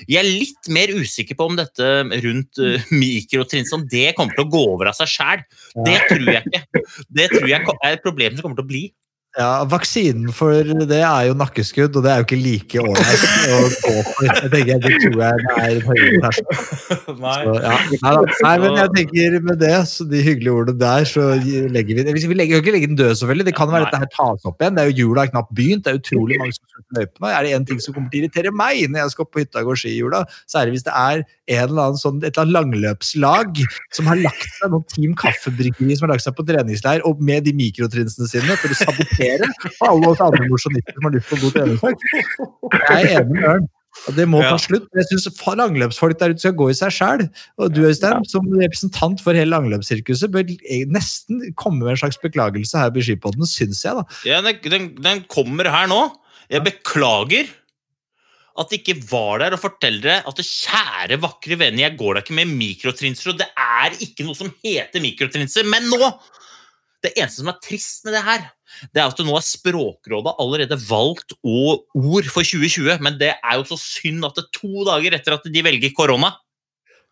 Jeg er litt mer usikker på om dette rundt uh, mikrotrins om det kommer til å gå over av seg sjæl. Det tror jeg ikke. Det tror jeg er et problem som kommer til å bli. Ja, Vaksinen for det er jo nakkeskudd, og det er jo ikke like ålreit å gå for. Jeg tenker, Det tror jeg det er en høyere terskel. [laughs] Ja. Nei. Nei, men jeg tenker med det, så de hyggelige ordene der, så legger vi det. Vi legger jo ikke legge den død, selvfølgelig. Det kan være at dette her tas opp igjen. Det er jo Jula er knapt begynt. Det er utrolig mange som på løypene. Er det én ting som kommer til å irritere meg når jeg skal opp på hytta og gå ski i jula, så er det hvis det er en eller annen sånn, et eller annet langløpslag som har lagt seg, noen Team Kaffebryggeri som har lagt seg på treningsleir, og med de mikrotrinsene sine for å sabotere [laughs] alle oss andre mosjonister som har lyst på god treningsdag. Jeg er enig med Ørn. Det må Ja. ta slutt. Jeg syns langløpsfolk der ute skal gå i seg sjæl. Og du, Øystein, som representant for hele langløpssirkuset, bør nesten komme med en slags beklagelse her på Skipodden, syns jeg, da. Ja, den, den, kommer her nå. Jeg beklager at det ikke var der og forteller dere at kjære, vakre venner, jeg går da ikke med mikrotrinser, og det er ikke noe som heter mikrotrinser. Men nå! Det eneste som er trist med det her, det er at nå har Språkrådet allerede valgt ord for 2020, men det er jo så synd at det to dager etter at de velger korona,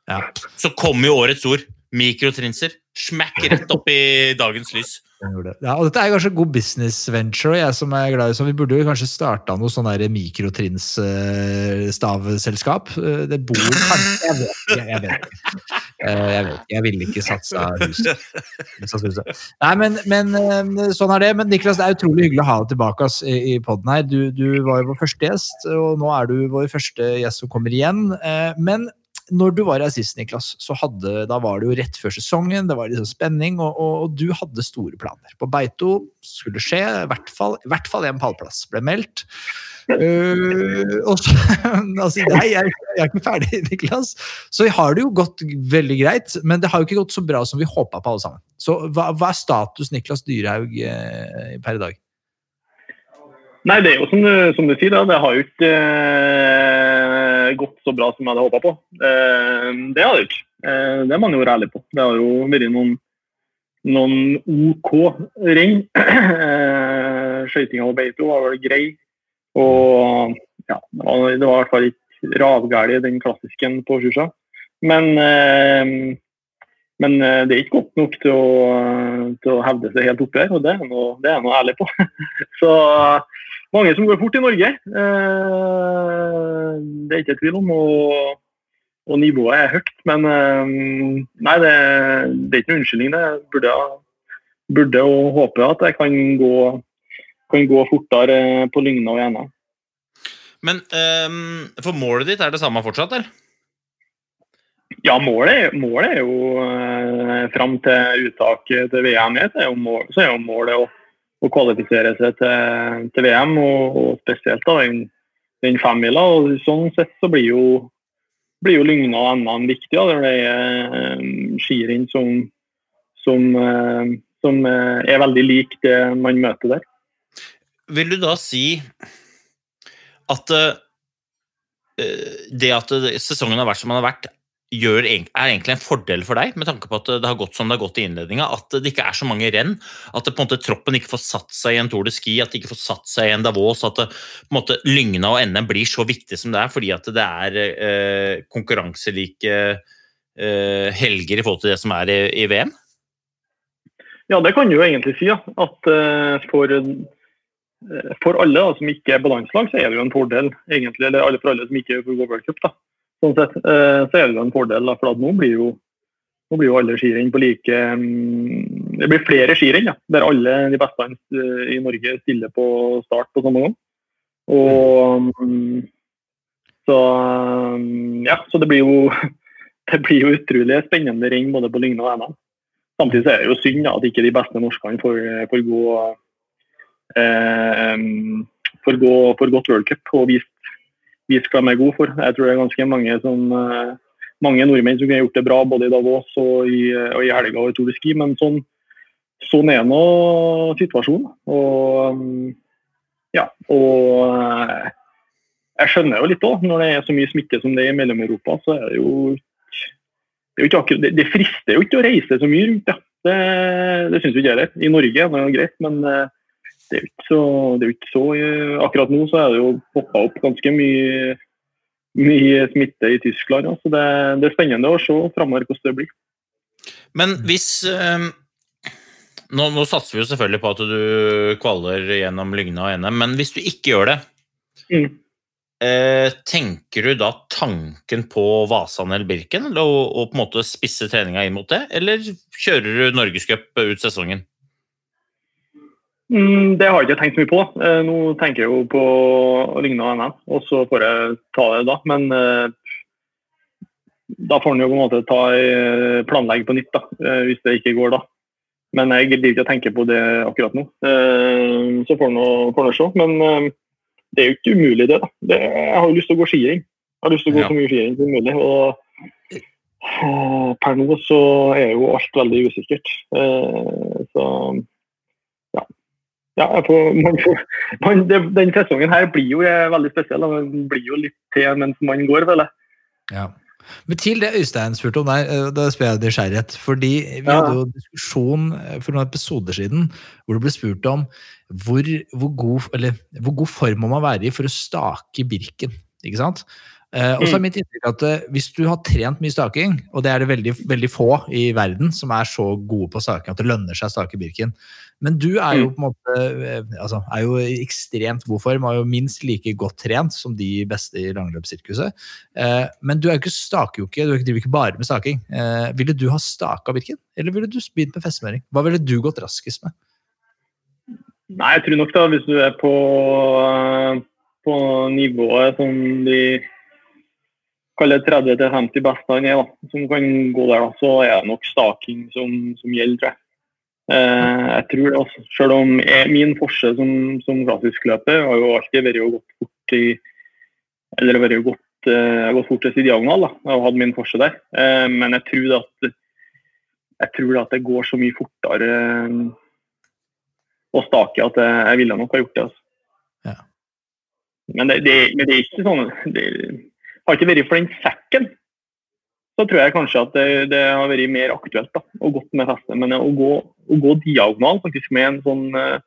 Ja. så kommer jo årets ord. Mikrotrinser. Smack rett opp i dagens lys. Ja, og dette er kanskje god business venture, og jeg som er glad i sånn, vi burde jo kanskje starta noe sånn der mikrotrins-stavselskap. Det bor kanskje Jeg vet ikke. Jeg vet. Eh, Jeg, vet jeg ville ikke satsa huset. Nei, men, men eh, sånn er det. Men Niklas, det er utrolig hyggelig å ha deg tilbake ass, i, podden her. Du, du var jo vår første gjest, og nå er du vår første gjest som kommer igjen. Eh, Men når du var i sist, Niklas, så hadde, da var det jo rett før sesongen, det var liksom spenning, og, og, og du hadde store planer. På Beito skulle skje, i hvert fall, i hvert fall en pallplass ble meldt. Uh, og så, [laughs] altså, nei, jeg, jeg er ikke ferdig, Niklas. Så har det jo gått veldig greit, men det har jo ikke gått så bra som vi håpa på, alle sammen. Så hva, hva er status Niklas Dyrhaug eh, per i dag? Nei, det er jo som du, som du sier, da. det har jo ikke eh, gått så bra som jeg hadde håpa på. Eh, det har det ikke. Eh, det er man jo være ærlig på. Det har jo vært noen, noen OK renn. [clears throat] Eh, skøytinga på Beito var vel grei. Og ja, det var, det var i hvert fall ikke ravgæli den klassisken på Sjusja. Men, eh, men eh, det er ikke godt nok til å, til å hevde seg helt oppi her, og det er jeg ærlig på. [laughs] Så mange som går fort i Norge. Eh, det er ikke tvil om. Og, og nivået er høyt. Men eh, nei, det, det er ikke noen unnskyldning. Jeg burde, burde og håpe at jeg kan gå, kan gå fortere på Lygna og Gjena. Men um, for målet ditt er det samme fortsatt, eller? Ja, målet, målet er jo fram til uttaket til VM. Er jo, mål, så er jo målet å, å kvalifisere seg til, til VM, og, og spesielt da den, den femmila. Sånn sett så blir jo, blir jo Lygna og NM viktig. Det er eh, skirenn som, som, eh, som eh, er veldig lik det man møter der. Vil du da si at uh, det at sesongen har vært som den har vært, gjør, er egentlig en fordel for deg, med tanke på at det har gått som det har gått i innledninga? At det ikke er så mange renn? At måte troppen ikke får satt seg i en Tour de Ski, at det ikke får satt seg i en Davos? At det, på en måte, Lygna og NM blir så viktig som det er, fordi at det er eh, konkurranselike eh, helger i forhold til det som er i, i VM? Ja, det kan du jo egentlig si. Ja. At eh, for, eh, for alle da, som ikke er på så er det jo en fordel. egentlig, Eller for alle som ikke får World Cup. da. Sånn sett, eh, så er det jo en fordel. For nå blir jo, nå blir jo alle skirenn på like mm, Det blir flere skirenn ja, der alle de beste eh, i Norge stiller på start på samme gang. Og mm, så mm, ja, så det blir jo [laughs] det blir jo utrolig spennende renn både på Lygna og NM. Samtidig så er det jo synd at ikke de beste norskene får, får gå eh, får gå for gått World Cup og vist, vist hva de er gode for. Jeg tror det er ganske mange som eh, mange nordmenn som kunne gjort det bra både i Davos og i, og i helga og i Tour de Ski, men sånn, sånn er nå situasjonen. Og mm, ja, og eh, jeg skjønner jo litt òg, når det er så mye smitte som det er i Mellom-Europa, så er det jo det, akkurat, det, det frister jo ikke å reise så mye rundt. Ja. Det, det syns ikke jeg heller. I Norge er det greit, men eh, det er ikke så, det er ikke så eh, Akkurat nå så er det jo poppa opp ganske mye, mye smitte i Tyskland. Ja. Så det, det er spennende å se framover hvordan det blir. Men hvis øh, nå, nå satser vi jo selvfølgelig på at du kvaler gjennom Lygna og NM, men hvis du ikke gjør det, Mm. eh, tenker du da tanken på Vasan eller Birken, og, å på en måte spisse treninga inn mot det, eller kjører du Norgescup ut sesongen? Mm, det har jeg ikke tenkt mye på. Eh, nå tenker jeg jo på og NM, og så får jeg ta det da. Men eh, da får en jo på en måte ta eh, planlegge på nytt, da, hvis det ikke går da. Men jeg gidder ikke å tenke på det akkurat nå. Så får en se. Men det er jo ikke umulig, det. da. Det, jeg har jo lyst til å gå skiring. Jeg har lyst til å gå Ja. så mye skiring som mulig. og Per nå så er jo alt veldig usikkert. Så. Ja får, man får, man, det, den sesongen her blir jo eh, veldig spesiell. Den blir jo litt til mens man går, vel jeg. Ja. Men til det Øystein spurte om der, eh, da spør jeg nysgjerrighet. Fordi vi Ja. hadde jo diskusjon eh, for noen episoder siden hvor det ble spurt om hvor, hvor, god, eller, hvor god form må man være i for å stake Birken. Ikke sant? Uh, og så er mitt inntrykk at uh, hvis du har trent mye staking, og det er det veldig, veldig få i verden som er så gode på staking at det lønner seg å stake Birken, men du er jo på en måte eh, altså, er jo i ekstremt god form, og er jo minst like godt trent som de beste i langløpssirkuset. Eh, men du er jo ikke, staker jo ikke, du driver ikke bare med staking. Eh, ville du ha staka Birken, eller ville du begynt med festmøring? Hva ville du gått raskest med? Nei, jeg tror nok da, hvis du er på, eh, på nivået som de kaller 30-50 beste han er, da, som kan gå der, da, så er det nok staking som, som gjelder, tror jeg. Eh, jeg tror det også, Selv om jeg, min forse som, som klassiskløper har jo alltid vært å gått fort i Eller vært jo gått, eh, gått fortest i diagonal. da, Jeg har hatt min forse der. Eh, men jeg tror at jeg tror at det går så mye fortere eh, å stake at jeg, jeg ville nok ha gjort det. Altså. Ja. Men, det, det, men det er ikke sånn det Har ikke vært for den sekken, så tror jeg kanskje at det, det har vært mer aktuelt da, og godt med feste. Men å gå, å gå diagonal faktisk med en sånn, eh,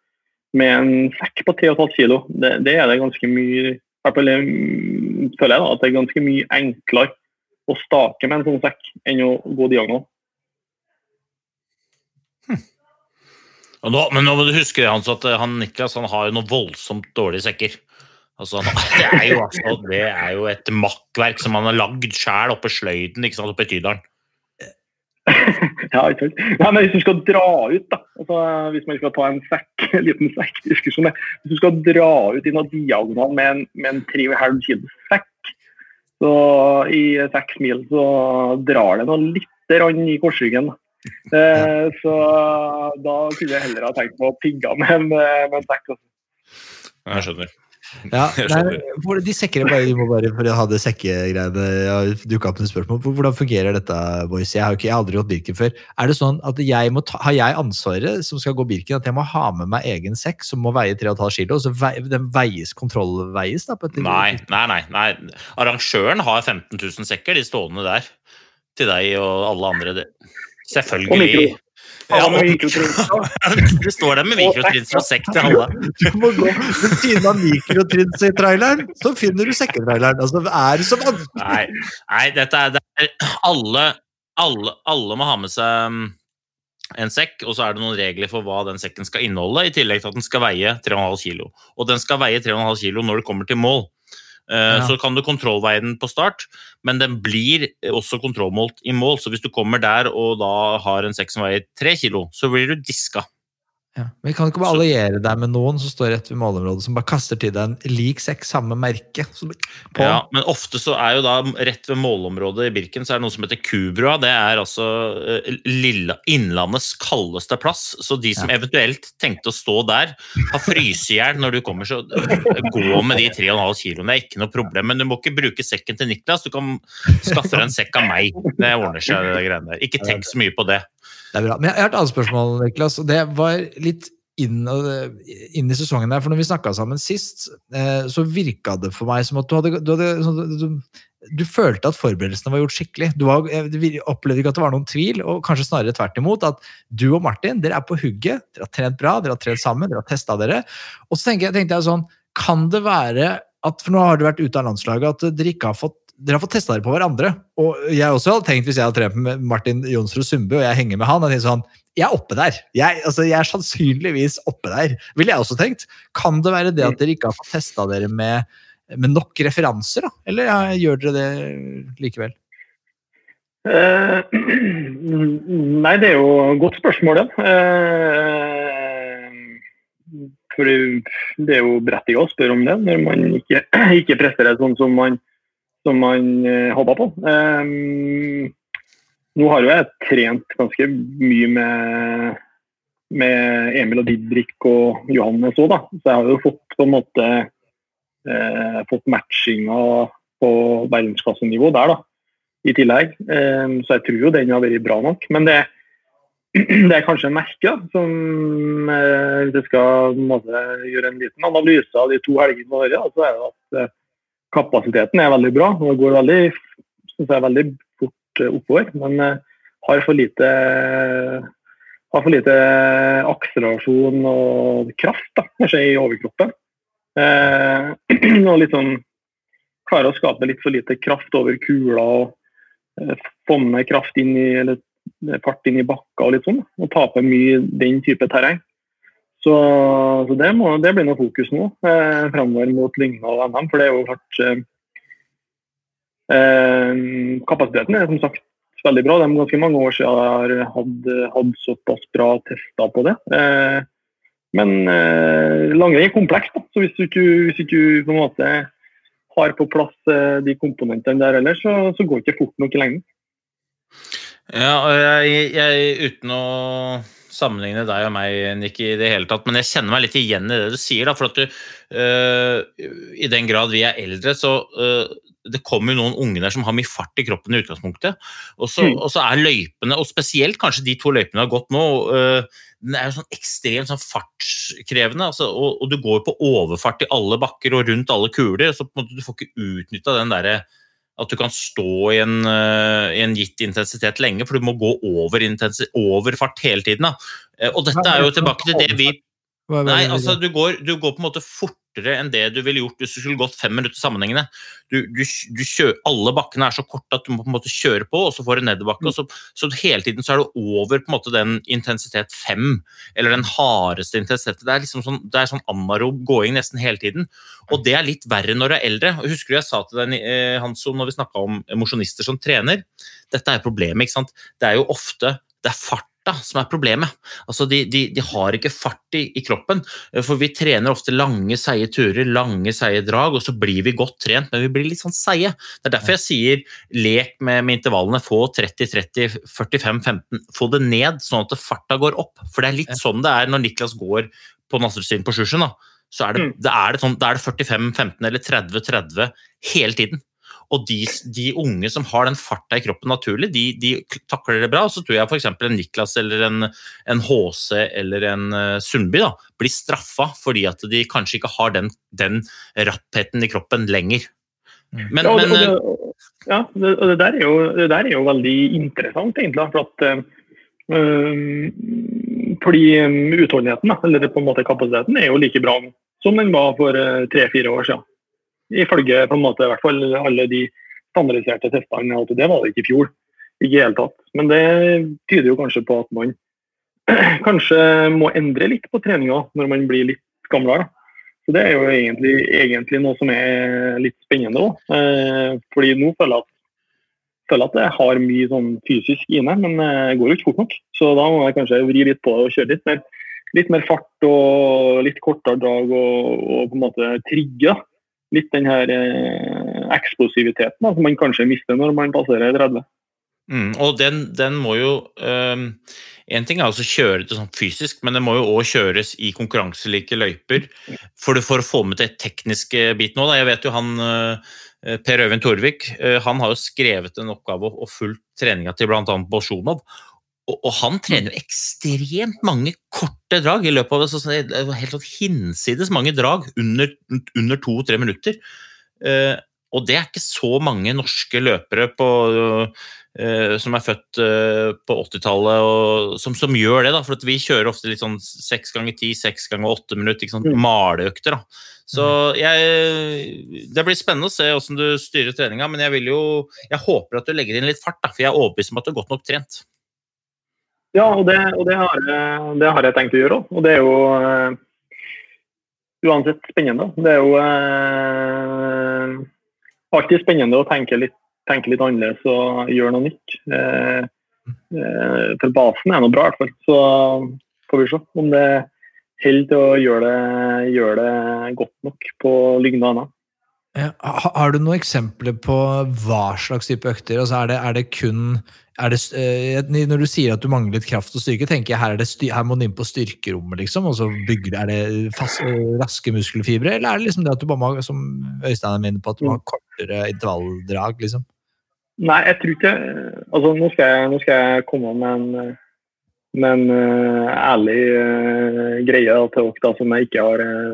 med en sekk på 3,5 kilo, det, det er det ganske mye fall mm, føler jeg da, at det er ganske mye enklere å stake med en sånn sekk enn å gå diagonal. Og nå, men nå må du huske Hans, at eh, han Niklas han har jo noen voldsomt dårlige sekker. Altså, det, er jo, altså, det er jo et makkverk som han har lagd sjæl oppe sløyden ikke sant, oppe i Tydalen. [laughs] ja, ikke sant. Nei, men hvis du skal dra ut, da, altså, hvis man skal ta en sekk, en liten sekkdiskusjon Hvis du skal dra ut i noen diagonal med en, med en 3,5 kilos sekk, så i seks mil så drar det noe lite grann i korsryggen. da. Eh, så da kunne jeg heller ha tenkt på å pigge med en, med en sekk. Altså. Jeg skjønner. [laughs] Ja, nei, for de sekkene bare, du må bare for å ha det sekkegreiene dukka opp noen spørsmål. Hvordan fungerer dette, boys? Jeg har, ikke, jeg har aldri gått Birken før. Er det sånn at jeg må ta, Har jeg ansvaret som skal gå Birken, at jeg må ha med meg egen sekk som må veie 3,5 kg, Og så vei, den veies, kontrollveies? da? På et, Nei, nei, nei, nei. Arrangøren har 15 000 sekker, de stående der. Til deg og alle andre. Selvfølgelig. Ja, [laughs] du mikrotrinser. står der med mikrotrinser og sekk til alle. Du må gå Ved siden av mikrotrinns-traileren, så finner du sekketraileren. Altså, er det så vanskelig? Nei, nei dette er, det er alle, alle, alle må ha med seg mm, en sekk, og så er det noen regler for hva den sekken skal inneholde, i tillegg til at den skal veie 3,5 kilo. Og den skal veie 3,5 kilo når det kommer til mål. Eh, Ja. Så kan du kontrollveie den på start, men den blir også kontrollmålt i mål. Så hvis du kommer der og da har en sekk som veier tre kilo, så blir du diska. Ja. Men kan du ikke bare alliere deg med noen som står rett ved målområdet, som bare kaster til deg en lik sekk, samme merke? Ja, men ofte så er jo da rett ved målområdet i Birken så er det noe som heter Kubrua. Det er altså eh, lille, Innlandets kaldeste plass. Så de som eventuelt tenkte å stå der, har frysehjel når du kommer. Så gå med de 3,5 kiloene, det er ikke noe problem. Men du må ikke bruke sekken til Niklas. Du kan skaffe deg en sekk av meg. Det ordner seg, det greiene der. Ikke tenk så mye på det. Det er bra. Men jeg har et annet spørsmål, Niklas. og Det var litt inn, inn i sesongen der. For når vi snakka sammen sist, eh, så virka det for meg som at du hadde, du, hadde sånn, du, du følte at forberedelsene var gjort skikkelig. Du var, jeg opplevde ikke at det var noen tvil, og kanskje snarere tvert imot. At du og Martin dere er på hugget, dere har trent bra, dere har trent sammen, dere har testa dere. Og så tenkte jeg, tenkte jeg sånn, kan det være at For nå har du vært ute av landslaget, at dere ikke har fått dere har fått testa dere på hverandre. Og jeg også hadde tenkt, hvis jeg hadde trent med Martin Jonsrud Sundby, og jeg henger med han, jeg sånn, jeg er oppe der. Jeg, altså, jeg er sannsynligvis oppe der, ville jeg også tenkt. Kan det være det at dere ikke har fått testa dere med, med nok referanser, da? Eller ja, gjør dere det likevel? Uh, [clears throat] nei, det er jo et godt spørsmål, det. Uh, for det er jo berettiget å spørre om det når man ikke, [clears throat] ikke presterer sånn som man, som man eh, håpa på. Um, nå har jo jeg trent ganske mye med, med Emil og Didrik og Johannes òg, da. Så jeg har jo fått på en måte eh, fått matchinga på verdensklassenivå der, da i tillegg. Um, Så jeg tror jo den har vært bra nok. Men det, [clears throat] det er kanskje en merke da, som eh, Hvis jeg skal måte, gjøre en liten analyse av de to helgene da, så er det at eh, kapasiteten er veldig bra. Det går veldig, synes jeg, veldig fort eh, oppover. Men eh, har for lite har for lite akselerasjon og kraft da, i overkroppen. Eh, [clears throat] og litt sånn klarer å skape litt for lite kraft over kula og eh, få med kraft inn i, eller eh, fart inn i bakka og litt sånn. Og tape mye den type terreng. Så, så det, må, det blir noe fokus nå eh, fremover mot Lygna og NM, for det er jo klart eh, eh, Kapasiteten er som sagt veldig bra. Det er ganske mange år siden jeg har hatt, hatt såpass bra tester på det. Eh, men eh, langrenn er komplekst, så hvis du ikke, hvis ikke på en måte har på plass eh, de komponentene der ellers, så, så går det ikke fort nok i lengden. Ja, jeg, jeg, uten å sammenligne deg og meg, Nikki, i det hele tatt, men jeg kjenner meg litt igjen i det du sier. da, for at du, øh, I den grad vi er eldre, så øh, det kommer jo noen unge der som har mye fart i kroppen i utgangspunktet. Og så, Mm. og så er løypene, og spesielt kanskje de to løypene har gått nå, øh, den er jo sånn ekstremt sånn fartskrevende. Altså, og, og du går på overfart i alle bakker og rundt alle kuler, så på en måte du får ikke utnytta den derre at du kan stå i en, øh, i en gitt intensitet lenge, for du må gå over, over fart hele tiden. Da. Eh, Og dette er jo tilbake til det vi Nei, altså du går, du går på en måte fortere enn det du ville gjort hvis du skulle gått fem minutter sammenhengende. Du, du, du kjører, alle bakkene er så korte at du må på en måte kjøre på, og så får du nedoverbakke. Så, så hele tiden så er du over på en måte den intensitet fem, eller den hardeste intensiteten. Det er liksom sånn, det er sånn anarob gåing nesten hele tiden. Og det er litt verre når du er eldre. Husker du jeg sa til deg, Hansson, Hanso, når vi snakka om mosjonister som trener? Dette er problemet, ikke sant. Det er jo ofte det er farta som er problemet. Altså, de, de, de har ikke fart i, i kroppen. Eh, For vi trener ofte lange, seige turer, lange, seige drag, og så blir vi godt trent, men vi blir litt sånn seige. Det er derfor jeg sier lek med, med intervallene. Få 30-30, 45-15. Få det ned, sånn at farta går opp. For det er litt sånn det er når Niklas går på Nasrudin på Sjusjøen. Så er det, Mm. det er det sånn, det 45-15 eller 30-30 hele tiden. Og de, de unge som har den farta i kroppen naturlig, de, de takler det bra. Og så tror jeg f.eks. en Niklas eller en, en HC eller en eh, Sundby da, blir straffa fordi at de kanskje ikke har den, den rappheten i kroppen lenger. Mm. Men, Ja, og det, men og eh, det, ja, det, og det, der er jo, det der er jo veldig interessant, egentlig. For at, eh, fordi utholdenheten, eller på en måte kapasiteten, er jo like bra som den var for tre-fire år siden. Ifølge på en måte, i hvert fall alle de standardiserte testene. Det var det ikke i fjor. Ikke i hele tatt. Men det tyder jo kanskje på at man [clears throat] kanskje må endre litt på treninga når man blir litt gamlere. Så Det er jo egentlig, egentlig noe som er litt spennende òg. Eh, fordi nå føler jeg at, føler at jeg har mye sånn fysisk meg, men eh, det går jo ikke fort nok. Så da må jeg kanskje vri litt på det og kjøre litt mer, litt mer fart og litt kortere drag og, og på en måte trigge. Litt den her eh, eksplosiviteten som man kanskje mister når man passerer 30. Mm, og den, den må jo um, En ting er å kjøre det sånn fysisk, men det må jo òg kjøres i konkurranselike løyper for, for å få med det tekniske biten òg. Jeg vet jo han uh, Per Øyvind Torvik uh, han har jo skrevet en oppgave og fulgt treninga til bl.a. Bolsjunov. Og, og han trener jo ekstremt mange korte drag i løpet av det. Så så det er helt sånn hinsides mange drag under, under to-tre minutter. Uh, og det er ikke så mange norske løpere på eh, som er født eh, på 80-tallet, som, som gjør det. da, for Vi kjører ofte litt sånn seks ganger ti, seks ganger åtte minutter, sånn Mm. maleøkter. da. Så jeg, Det blir spennende å se hvordan du styrer treninga, men jeg vil jo, jeg håper at du legger inn litt fart, da, for jeg er overbevist om at du er godt nok trent. Ja, og det, og det, har, jeg- det har jeg tenkt å gjøre òg. Og det er jo uh, uansett spennende. Det er jo uh, alltid spennende å tenke litt, tenke litt annerledes og gjøre noe nytt. Uh, eh, for basen er noe bra, i hvert fall. Så får vi se om det holder til å gjøre det, gjøre det godt nok på lignende annet. Ja, har du noen eksempler på hva slags type økter? Altså er, det, er det kun er det, eh, Når du sier at du mangler litt kraft og styrke, tenker jeg her, er det her må du inn på styrkerommet, liksom? Og så bygger, er det fast, eh, raske muskelfibre, eller er det liksom det at du bare må, som Øystein er inne på, at du må ha kortere intervalldrag, liksom? Nei, jeg tror ikke Altså, nå skal jeg, nå skal jeg komme med en, med en eh, ærlig uh, greie da, til dere som, eh,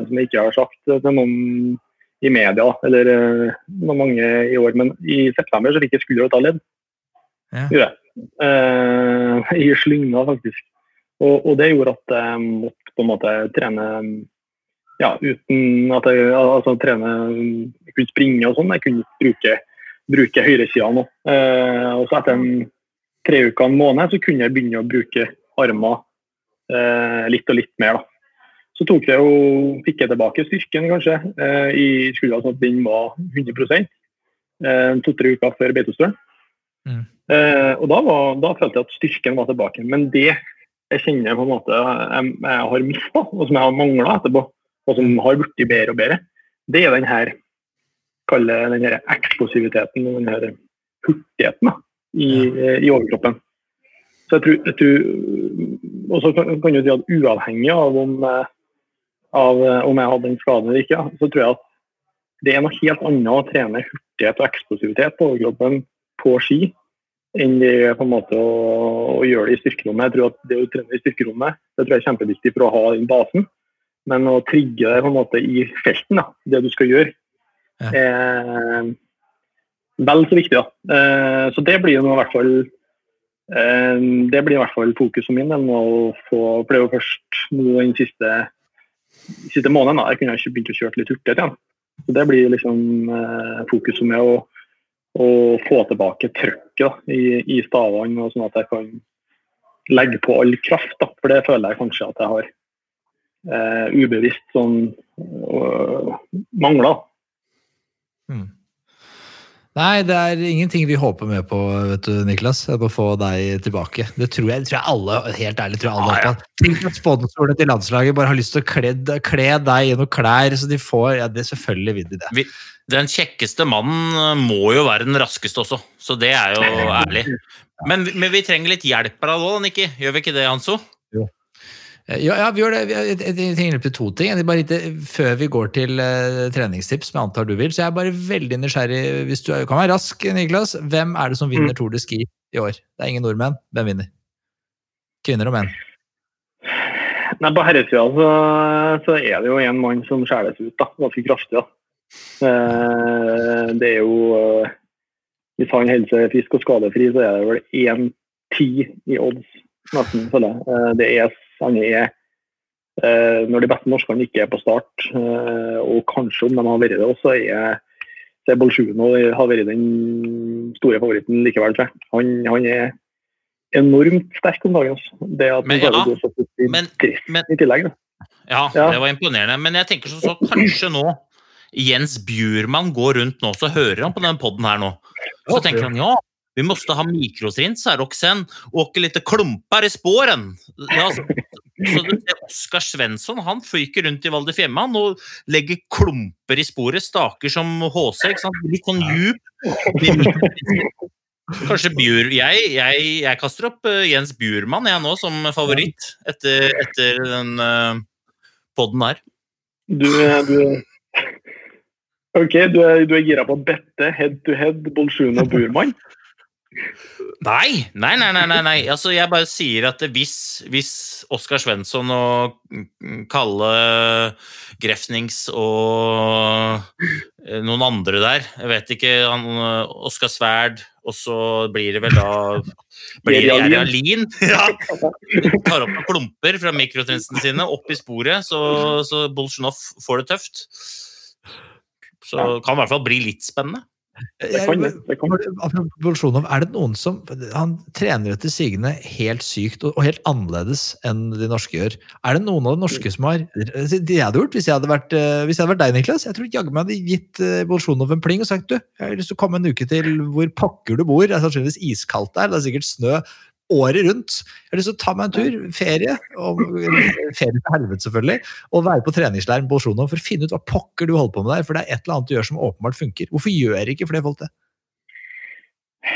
som jeg ikke har sagt til noen i media, eller uh, mange i år. Men i september så fikk jeg skulder og ta ledd. Ja. Gjorde jeg. Uh, [laughs] I slynga, faktisk. Og, og det gjorde at jeg måtte på en måte trene ja, uten at jeg altså, trene Jeg kunne springe og sånn. Jeg kunne ikke bruke bruke høyresida nå. Uh, og så etter en tre uker, en måned, så kunne jeg begynne å bruke armer uh, litt og litt mer. da. Så tok jeg jo, fikk jeg tilbake styrken, kanskje, eh, i skuldra sånn at den var 100 eh, to-tre uker før Beitostølen. Mm. Eh, og da, var, da følte jeg at styrken var tilbake. Men det jeg kjenner på en måte jeg, jeg har mista, og som jeg har mangla etterpå, og som har blitt bedre og bedre, det er den her kalle den her eksplosiviteten og den her hurtigheten da, i, i overkroppen. Så jeg tror, jeg tror Og så kan, kan du si at uavhengig av om, eh, av eh, om jeg hadde en skade eller ikke, så tror jeg at det er noe helt annet å trene hurtighet og eksplosivitet på overkroppen på ski enn det er på en måte å, å gjøre det i styrkerommet. Jeg tror at det å trene i styrkerommet det tror jeg er kjempeviktig for å ha den basen. Men å trigge det på en måte i felten, da, det du skal gjøre, Ja. er vel så viktig. da. Eh, Så det blir jo i hvert fall eh, det blir i hvert fall fokuset min. Å få, jo først nå den siste siste måneden da, jeg kunne jeg begynt å kjøre litt hurtigere igjen. Så Det blir liksom eh, fokuset med å, å få tilbake trøkket i, i stavene, sånn at jeg kan legge på all kraft. Da, for det føler jeg kanskje at jeg har eh, ubevisst sånn øh, mangla. Mm. Nei, det er ingenting vi håper med på, vet du, Niklas. enn Å få deg tilbake. Det tror jeg, det tror jeg alle helt ærlig, tror jeg alle ah, ja. Tenk at sponsorene til landslaget bare har lyst til å kle, kle deg i noen klær, så de får ja, det Selvfølgelig vil de det. Vi, den kjekkeste mannen må jo være den raskeste også, så det er jo [laughs] ærlig. Men, men vi trenger litt hjelp av deg òg, Nikki. Gjør vi ikke det, Hanso? Eh, Ja, ja vi gjør det. Jeg, trenger hjelp til to ting. Litt, før vi går til uh, treningstips, som jeg antar du vil, så jeg er bare veldig nysgjerrig. Hvis du kan være rask, Niklas, hvem er det som vinner Tour de Ski i år? Det er ingen nordmenn. Hvem vinner? Kvinner og menn. Nei, På herresida så, så er det jo en mann som skjæres ut da, ganske kraftig. da. Uh, det er jo uh, Hvis han holder seg frisk og skadefri, så er det vel 1-10 i odds, nesten. føler jeg. Det er, han er eh, Når de beste norskene ikke er på start, eh, og kanskje om de har vært det også, er så Bolsjuno har vært den store favoritten likevel. Han, han er enormt sterk om dagen. Altså. Det at Men han ja, går så i men- men- i tillegg. Ja, Ja. det var imponerende. Men jeg tenker så, så, kanskje nå Jens Bjurman går rundt nå, så hører han på den podden her nå. Så tenker han ja, vi måste ha mikrotrins här och sen åke lite klumpar i spåren. Ja, så, så du ser Oskar Svensson han fyker rundt i Val di Fiemme og legger klumper i sporet, staker som HC. Litt sånn djup. Kanskje Bjur... Jeg, jeg, jeg kaster opp eh, Jens Bjurman jeg nå som favoritt etter, etter den uh, podden her. Du, du OK, du er, du er gira på å bette head to head Bolsjuna og Nei, nei, nei, nei, nei, nei. Altså, jeg bare sier at hvis, hvis Oskar Svensson og Kalle Grefnings og noen andre der, jeg vet ikke, han, Oskar Sverd, og så blir det vel da blir det Jerry Ja. Tar opp noen klumper fra mikrotrinsene sine opp i sporet, så, så Bolsjunov får det tøft. Så kan det i hvert fall bli litt spennende. Det kan det. det kan. det. Er det noen som Han trener etter sigende helt sykt og, og helt annerledes enn de norske gjør. Er det noen av de norske som har Det jeg hadde gjort hvis jeg hadde vært, eh, hvis jeg hadde vært deg, Niklas Jeg tror jaggu meg hadde gitt eh, Bolsjunov en pling og sagt du, jeg har lyst til å komme en uke til hvor pokker du bor. Det er sannsynligvis iskaldt der, det er sikkert snø året rundt. Jeg har lyst til å ta meg en tur, ferie, og, ferie til helvete selvfølgelig, og være på treningsleiren på Bolsjunov for å finne ut hva pokker du holder på med der, for det er et eller annet du gjør som åpenbart funker. Hvorfor gjør ikke flere folk det?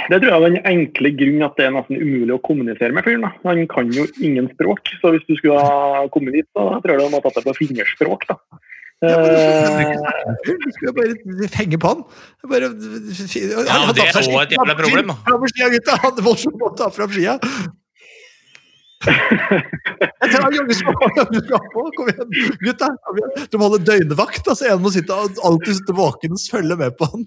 Det tror jeg er den enkle grunnen at det er nesten umulig å kommunisere med fyren. Han kan jo ingen språk, så hvis du skulle ha kommet dit, så tror jeg du må tatt det på fingerspråk. da. Ja, Eh, Du skulle bare henge på han. Bare, Ja, det er også et jævla problem, skia, gutta! Han voldsomt å ta fram skia. Jeg tar joggesko på! Kom igjen, gutta! Du må holde døgnvakt. altså En må sitte alltid sitte våken og følge med på han.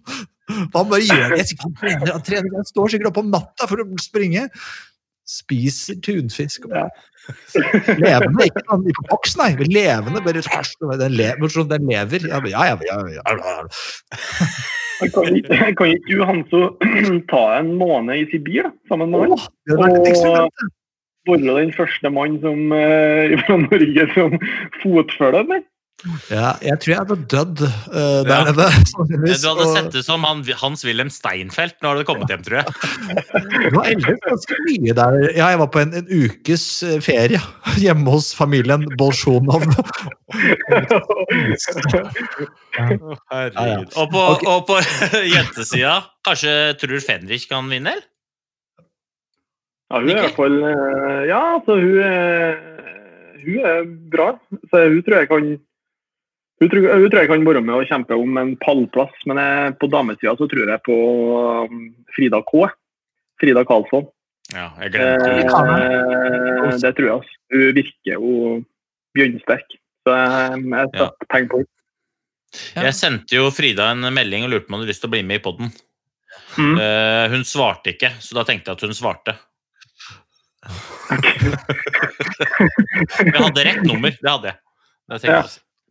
Han bare gjør det. Han trener, han trener, han står sikkert oppe om natta for å springe. Spiser tunfisk. Ja. [laughs] Levende, ikke sånn på boks, nei. Levende. bare Den, lever, sånn den lever. Ja, ja, ja, ja, kan ikke du, Hanso, [clears throat] ta en måned i Sibir da, sammen med han? Og. Være den første mann som, eh, [laughs] fra Norge som fotfølger med? Ja, jeg tror jeg hadde dødd uh, der Ja. nede. [laughs] Du hadde og- sett det som han, Hans-Wilhelm Steinfeld når du hadde kommet hjem, tror jeg. [laughs] Du har eldet ganske mye der. Ja, jeg var på en, en ukes eh, ferie [laughs] hjemme hos familien Bolsjunov. Herregud. Og på, okay. og på jentesida, kanskje Trur Fenrich kan vinne, eller? Ja, hun er i hvert fall eh, Ja, altså, hun er, hun er bra. Så hun tror jeg kan hun tror, hun tror jeg kan være med og kjempe om en pallplass, men jeg, på damesida så tror jeg på um, Frida K. Frida Karlsson. Ja, jeg glemte det. Eh, det tror jeg. Altså. Hun virker jo bjørnsterk. Så jeg, jeg Ja. penger på henne. Jeg sendte jo Frida en melding og lurte på om hun hadde lyst til å bli med i poden. Mm. hun svarte ikke, så da tenkte jeg at hun svarte. [laughs] Jeg hadde rett nummer, det hadde jeg. Det tenkte Ja.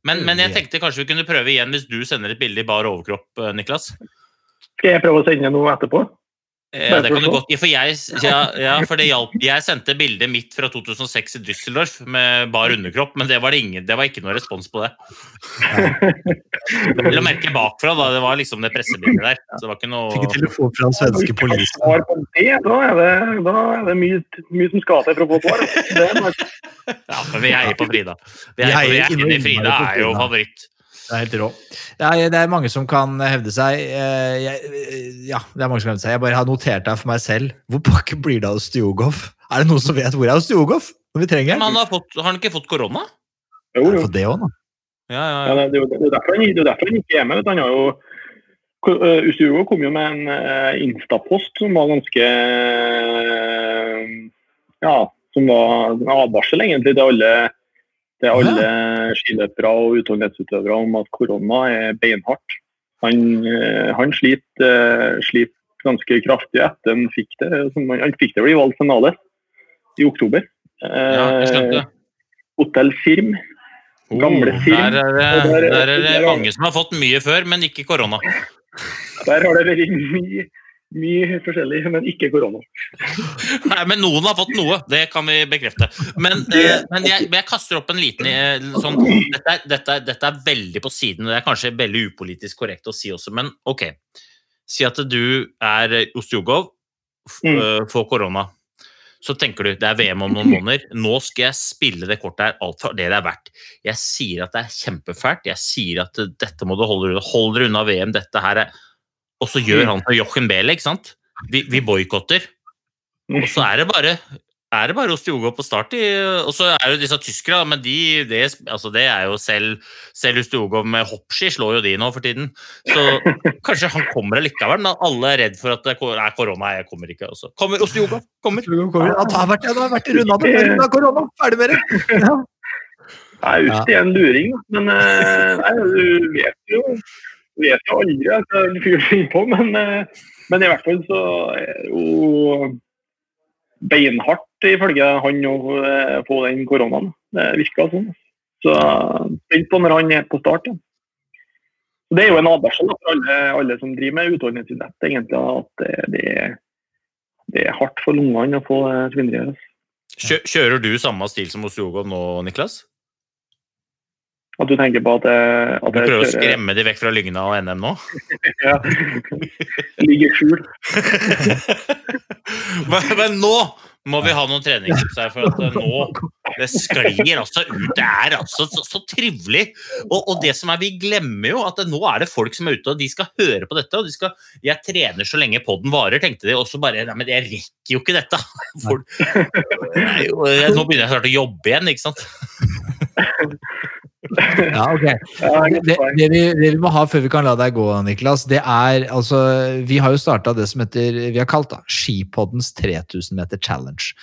Men, men jeg tenkte kanskje vi kunne prøve igjen hvis du sender et bilde i bar overkropp, eh, Niklas. Skal jeg prøve å sende noe etterpå? Eh, det kan du godt gi, for jeg, [laughs] ja, ja, for det hjalp. Jeg sendte bildet mitt fra 2006 i Düsseldorf med bar underkropp, men det var, det ingen, det var ikke noe respons på det. Vel [laughs] å merke bakfra, da. Det var liksom det pressebildet der. Så det var ikke Fikk noe telefon fra den svenske politiet. Da er det, da er det mye, mye som skal til for å få svar. Er Ja, men vi heier på Frida. Vi Vi heier på, heier er Frida er jo favoritt. Det er helt rå. Det er, det er mange som kan hevde seg. eh, Jeg, ja, det er mange som kan hevde seg. Jeg bare har notert det for meg selv. Hvor pakke blir det av Stjogov? Er det noen som vet hvor er Stjogov når vi trenger Men han har, fått, har han ikke fått korona? Jo, jo. Det også. Ja, ja, Ja, ja. det, det, er jo- er derfor han, er ikke er med. vet. Han har jo uh, kom jo med en Insta-post som var ganske Ja, som var en advarsel egentlig til alle, til alle skiløpere og utholdenhetsutøvere om at korona er beinhardt. Han, uh, han sliter, uh, sliter ganske kraftig etter han fikk det. Han, han fikk det vel i valgt finale i oktober. ja. Uh, Hotell Firm. Gamle Firm. Der er, det, der- er det der- mange som har fått mye før, men ikke korona. Der har det vært mye, mye forskjellig, men ikke korona. [laughs] Nei, men noen har fått noe, det kan vi bekrefte. Men, eh, men, jeg, jeg kaster opp en liten eh, sånn dette er, dette, er, dette er veldig på siden, og det er kanskje veldig upolitisk korrekt å si også, men ok. Si at du er Ostjogov, Mm. eh, får korona. Så tenker du det er VM om noen [laughs] måneder. Nå skal jeg spille det kortet her alt for det det er verdt. Jeg sier at det er kjempefælt. Jeg sier at dette må du holde unna. Hold dere unna VM. Dette her er Og så gjør han på Jochen Behle, ikke sant? Vi, vi boikotter. Og så er det bare er det bare Ostjogo på start. I, og så er det disse tyskere, men de, det, altså det er jo selv Selv Ostjogo med hoppski slår jo de nå for tiden. Så kanskje han kommer likevel, men alle er redd for at det er korona. Jeg kommer ikke. Også. Kommer Ostjogo? Kommer. Kommer. Han har vært, har vært i runda det med korona. Ferdig med det. Ja. Nei, uff, det er en luring, men eh, nei, du vet jo vet jo aldri hva en fyr finner på. Men, eh, men i hvert fall så er det jo beinhardt, ifølge han, å eh, få den koronaen. Det virker sånn. Så spent på når han er på start. Ja. Det er jo en advarsel for alle, alle som driver med utholdenhetsidrett, egentlig, at det, det, er- hardt for lungene å få eh, svindere. Kjø, kjører du samme stil som Ostjogo nå, Niklas? At du tenker på at, jeg- at Du jeg prøver å skremme de vekk fra Lygna og NM nå? [laughs] Ja. Ligger skjult. [laughs] men, men nå må vi ha noen treningstips her, for at eh, nå det sklir altså ut. Det er altså så, så trivelig. Og, og det som er, vi glemmer jo at nå er det folk som er ute, og de skal høre på dette. og de skal, Jeg trener så lenge podden varer, tenkte de. Og så bare Nei, men jeg rekker jo ikke dette. [laughs] For, Nei, nå begynner jeg snart å jobbe igjen, ikke sant? [laughs] Ja, ok. Det, det, vi, det vi må ha før vi kan la deg gå, Niklas, det er altså Vi har jo starta det som heter Vi har kalt da Skipoddens 3000 meter challenge.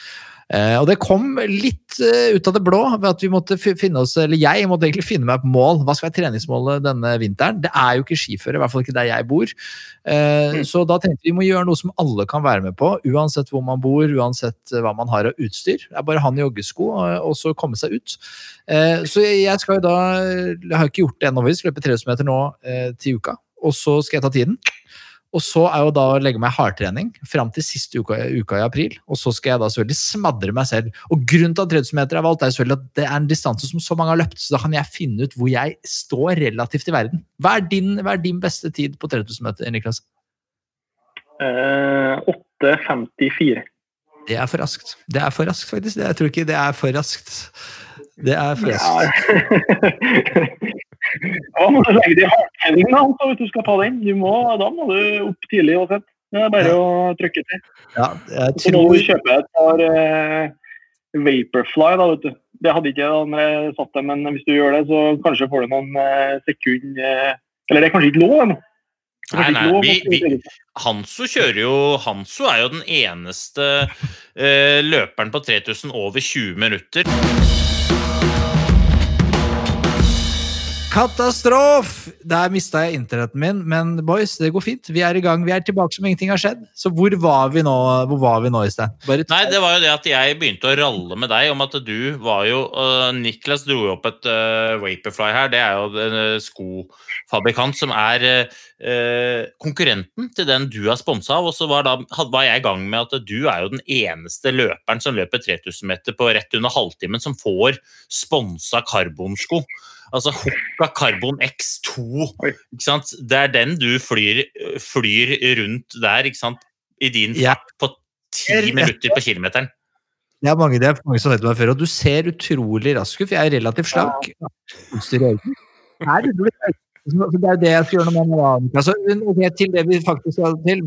Eh, og det kom litt eh, ut av det blå ved at vi måtte finne oss Eller jeg måtte egentlig finne meg et mål. Hva skal være treningsmålet denne vinteren? Det er jo ikke skiføre, i hvert fall ikke der jeg bor. Eh, Så da tenkte vi må gjøre noe som alle kan være med på, uansett hvor man bor, uansett hva man har av utstyr. Det er bare han i joggesko, og så komme seg ut. Så jeg skal jo da Jeg har ikke gjort det ennå, vi skal løpe 3000 meter nå til uka. Og så skal jeg ta tiden. Og så er jo da å legge meg hardtrening fram til siste uka, uka i april. Og så skal jeg da selvfølgelig smadre meg selv. Og grunnen til at 3000 meter er valgt, er selvfølgelig at det er en distanse som så mange har løpt. Så da kan jeg finne ut hvor jeg står relativt i verden. Hva er din, hva er din beste tid på 3000 meter, Niklas? Eh, 8.54. Det er for raskt. Det er for raskt, faktisk. Det, jeg tror ikke det er for raskt. Det er for raskt. Ja, [laughs] må du legge det i hardtrening altså, hvis du skal ta den. Du må, da må du opp tidlig uansett. Det er bare å trykke til. Ja, jeg Så må tror du kjøpe et par eh, Vaporfly, da, vet du. Det hadde ikke jeg da når jeg satt det, men hvis du gjør det, så kanskje får du noen eh, sekund eh, Eller det er kanskje ikke lov ennå. Nei, nei, vi, vi. Hanso kjører jo Hanso er jo den eneste eh, løperen på 3000 over 20 minutter. Katastrof! Der mista jeg internetten min, men boys, det går fint. Vi er i gang. Vi er tilbake som ingenting har skjedd. Så hvor var vi nå, hvor var vi nå Øystein? Bare Nei, det var jo det at jeg begynte å ralle med deg om at du var jo uh, Niklas dro jo opp et uh, Vaporfly her. Det er jo en uh, skofabrikant som er konkurrenten til den du har sponsa av. Og så var, da, var jeg i gang med at du er jo den eneste løperen som løper 3000 meter på rett under halvtimen, som får sponsa karbonsko. Altså Hoka Carbon X2. Ikke sant? Det er den du flyr, flyr rundt der, ikke sant? I din Ja. fart på ti minutter på kilometeren. Det er mange, det er mange som vet meg før, og du ser utrolig rask ut. for Jeg er relativt slank. Utstyr i. Er du Det er det jeg skal gjøre noe med. nå, Niklas. Så, til det vi faktisk skal til,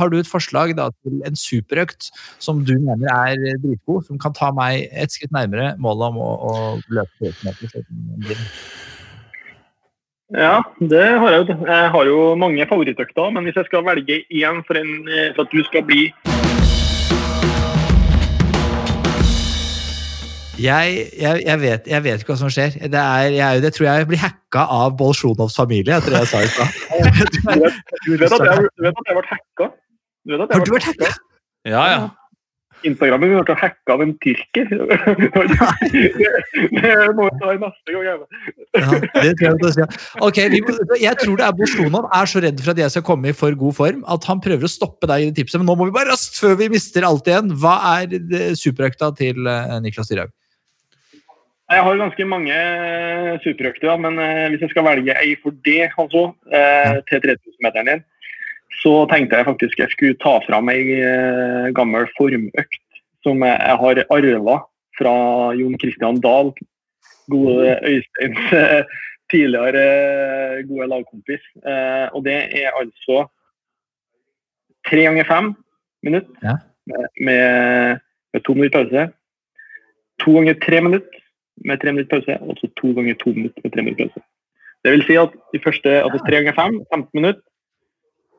Har du et forslag da, til en superøkt som du mener er dritgod, som kan ta meg et skritt nærmere målet om å, å løpe 10 meter? sånn? Ja, det har jeg jo. Jeg har jo mange favorittøkter, men hvis jeg skal velge én for, en, for at du skal bli Jeg, jeg, jeg, vet, jeg vet ikke hva som skjer. Det, er, jeg, det tror jeg blir hacka av Bolsjunovs familie, etter det jeg sa i stad. [laughs] Du vet at jeg, du vet at jeg ble hacka? Du vet at jeg Har du vært hacka? Ja, ja. Instagrammen min ble hacka av en tyrker. [laughs] det må jeg ta i neste gang. Ja, det tror jeg, si. Ok, vi, må- jeg tror det er Bolsjunov er så redd for at jeg skal komme i for god form at han prøver å stoppe deg i det tipset. Men nå må vi bare raskt, før vi mister alt igjen. Hva er superøkta til eh, Niklas Dyrhaug? Jeg har ganske mange superøkter, men eh, hvis jeg skal velge ei for det, altså, eh, til 3000-meteren din, så tenkte jeg faktisk jeg skulle ta fram ei eh, gammel formøkt som jeg, har arva fra Jon Christian Dahl, gode Øysteins tidligere gode lagkompis. Og det er altså tre ganger fem minutter med, med, med to minutter pause. To ganger tre minutter med tre minutter pause, og så to ganger to minutter med tre minutter pause. Det vil si at de første, altså tre ganger fem, 15 minutter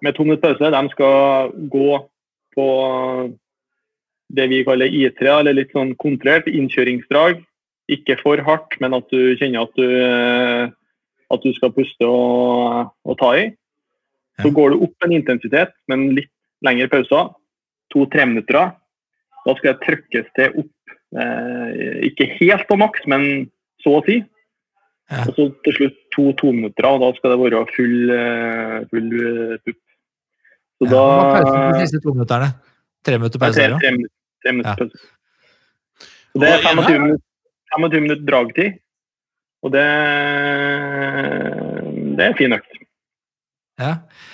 med to minutter pause, de skal gå på det vi kaller I3, eller litt sånn kontrollert innkjøringsdrag. Ikke for hardt, men at du kjenner at du, eh, at du skal puste og, og ta i. Så går du opp en intensitet, men litt lengre pauser. To-tre minutter. Da skal det trykkes til opp ikke helt på maks, men så å si. Ja. Og så til slutt to tominutter, og da skal det være full, eh, full eh, pupp. Så Ja, da hva er pausen de siste to minutterne? Tre minutter er pause? tre, tre, minutter- tre minutter Ja. pause. Så det er 25 minutter, 25 minutter dragtid, og det, det er en fin økt. Ja.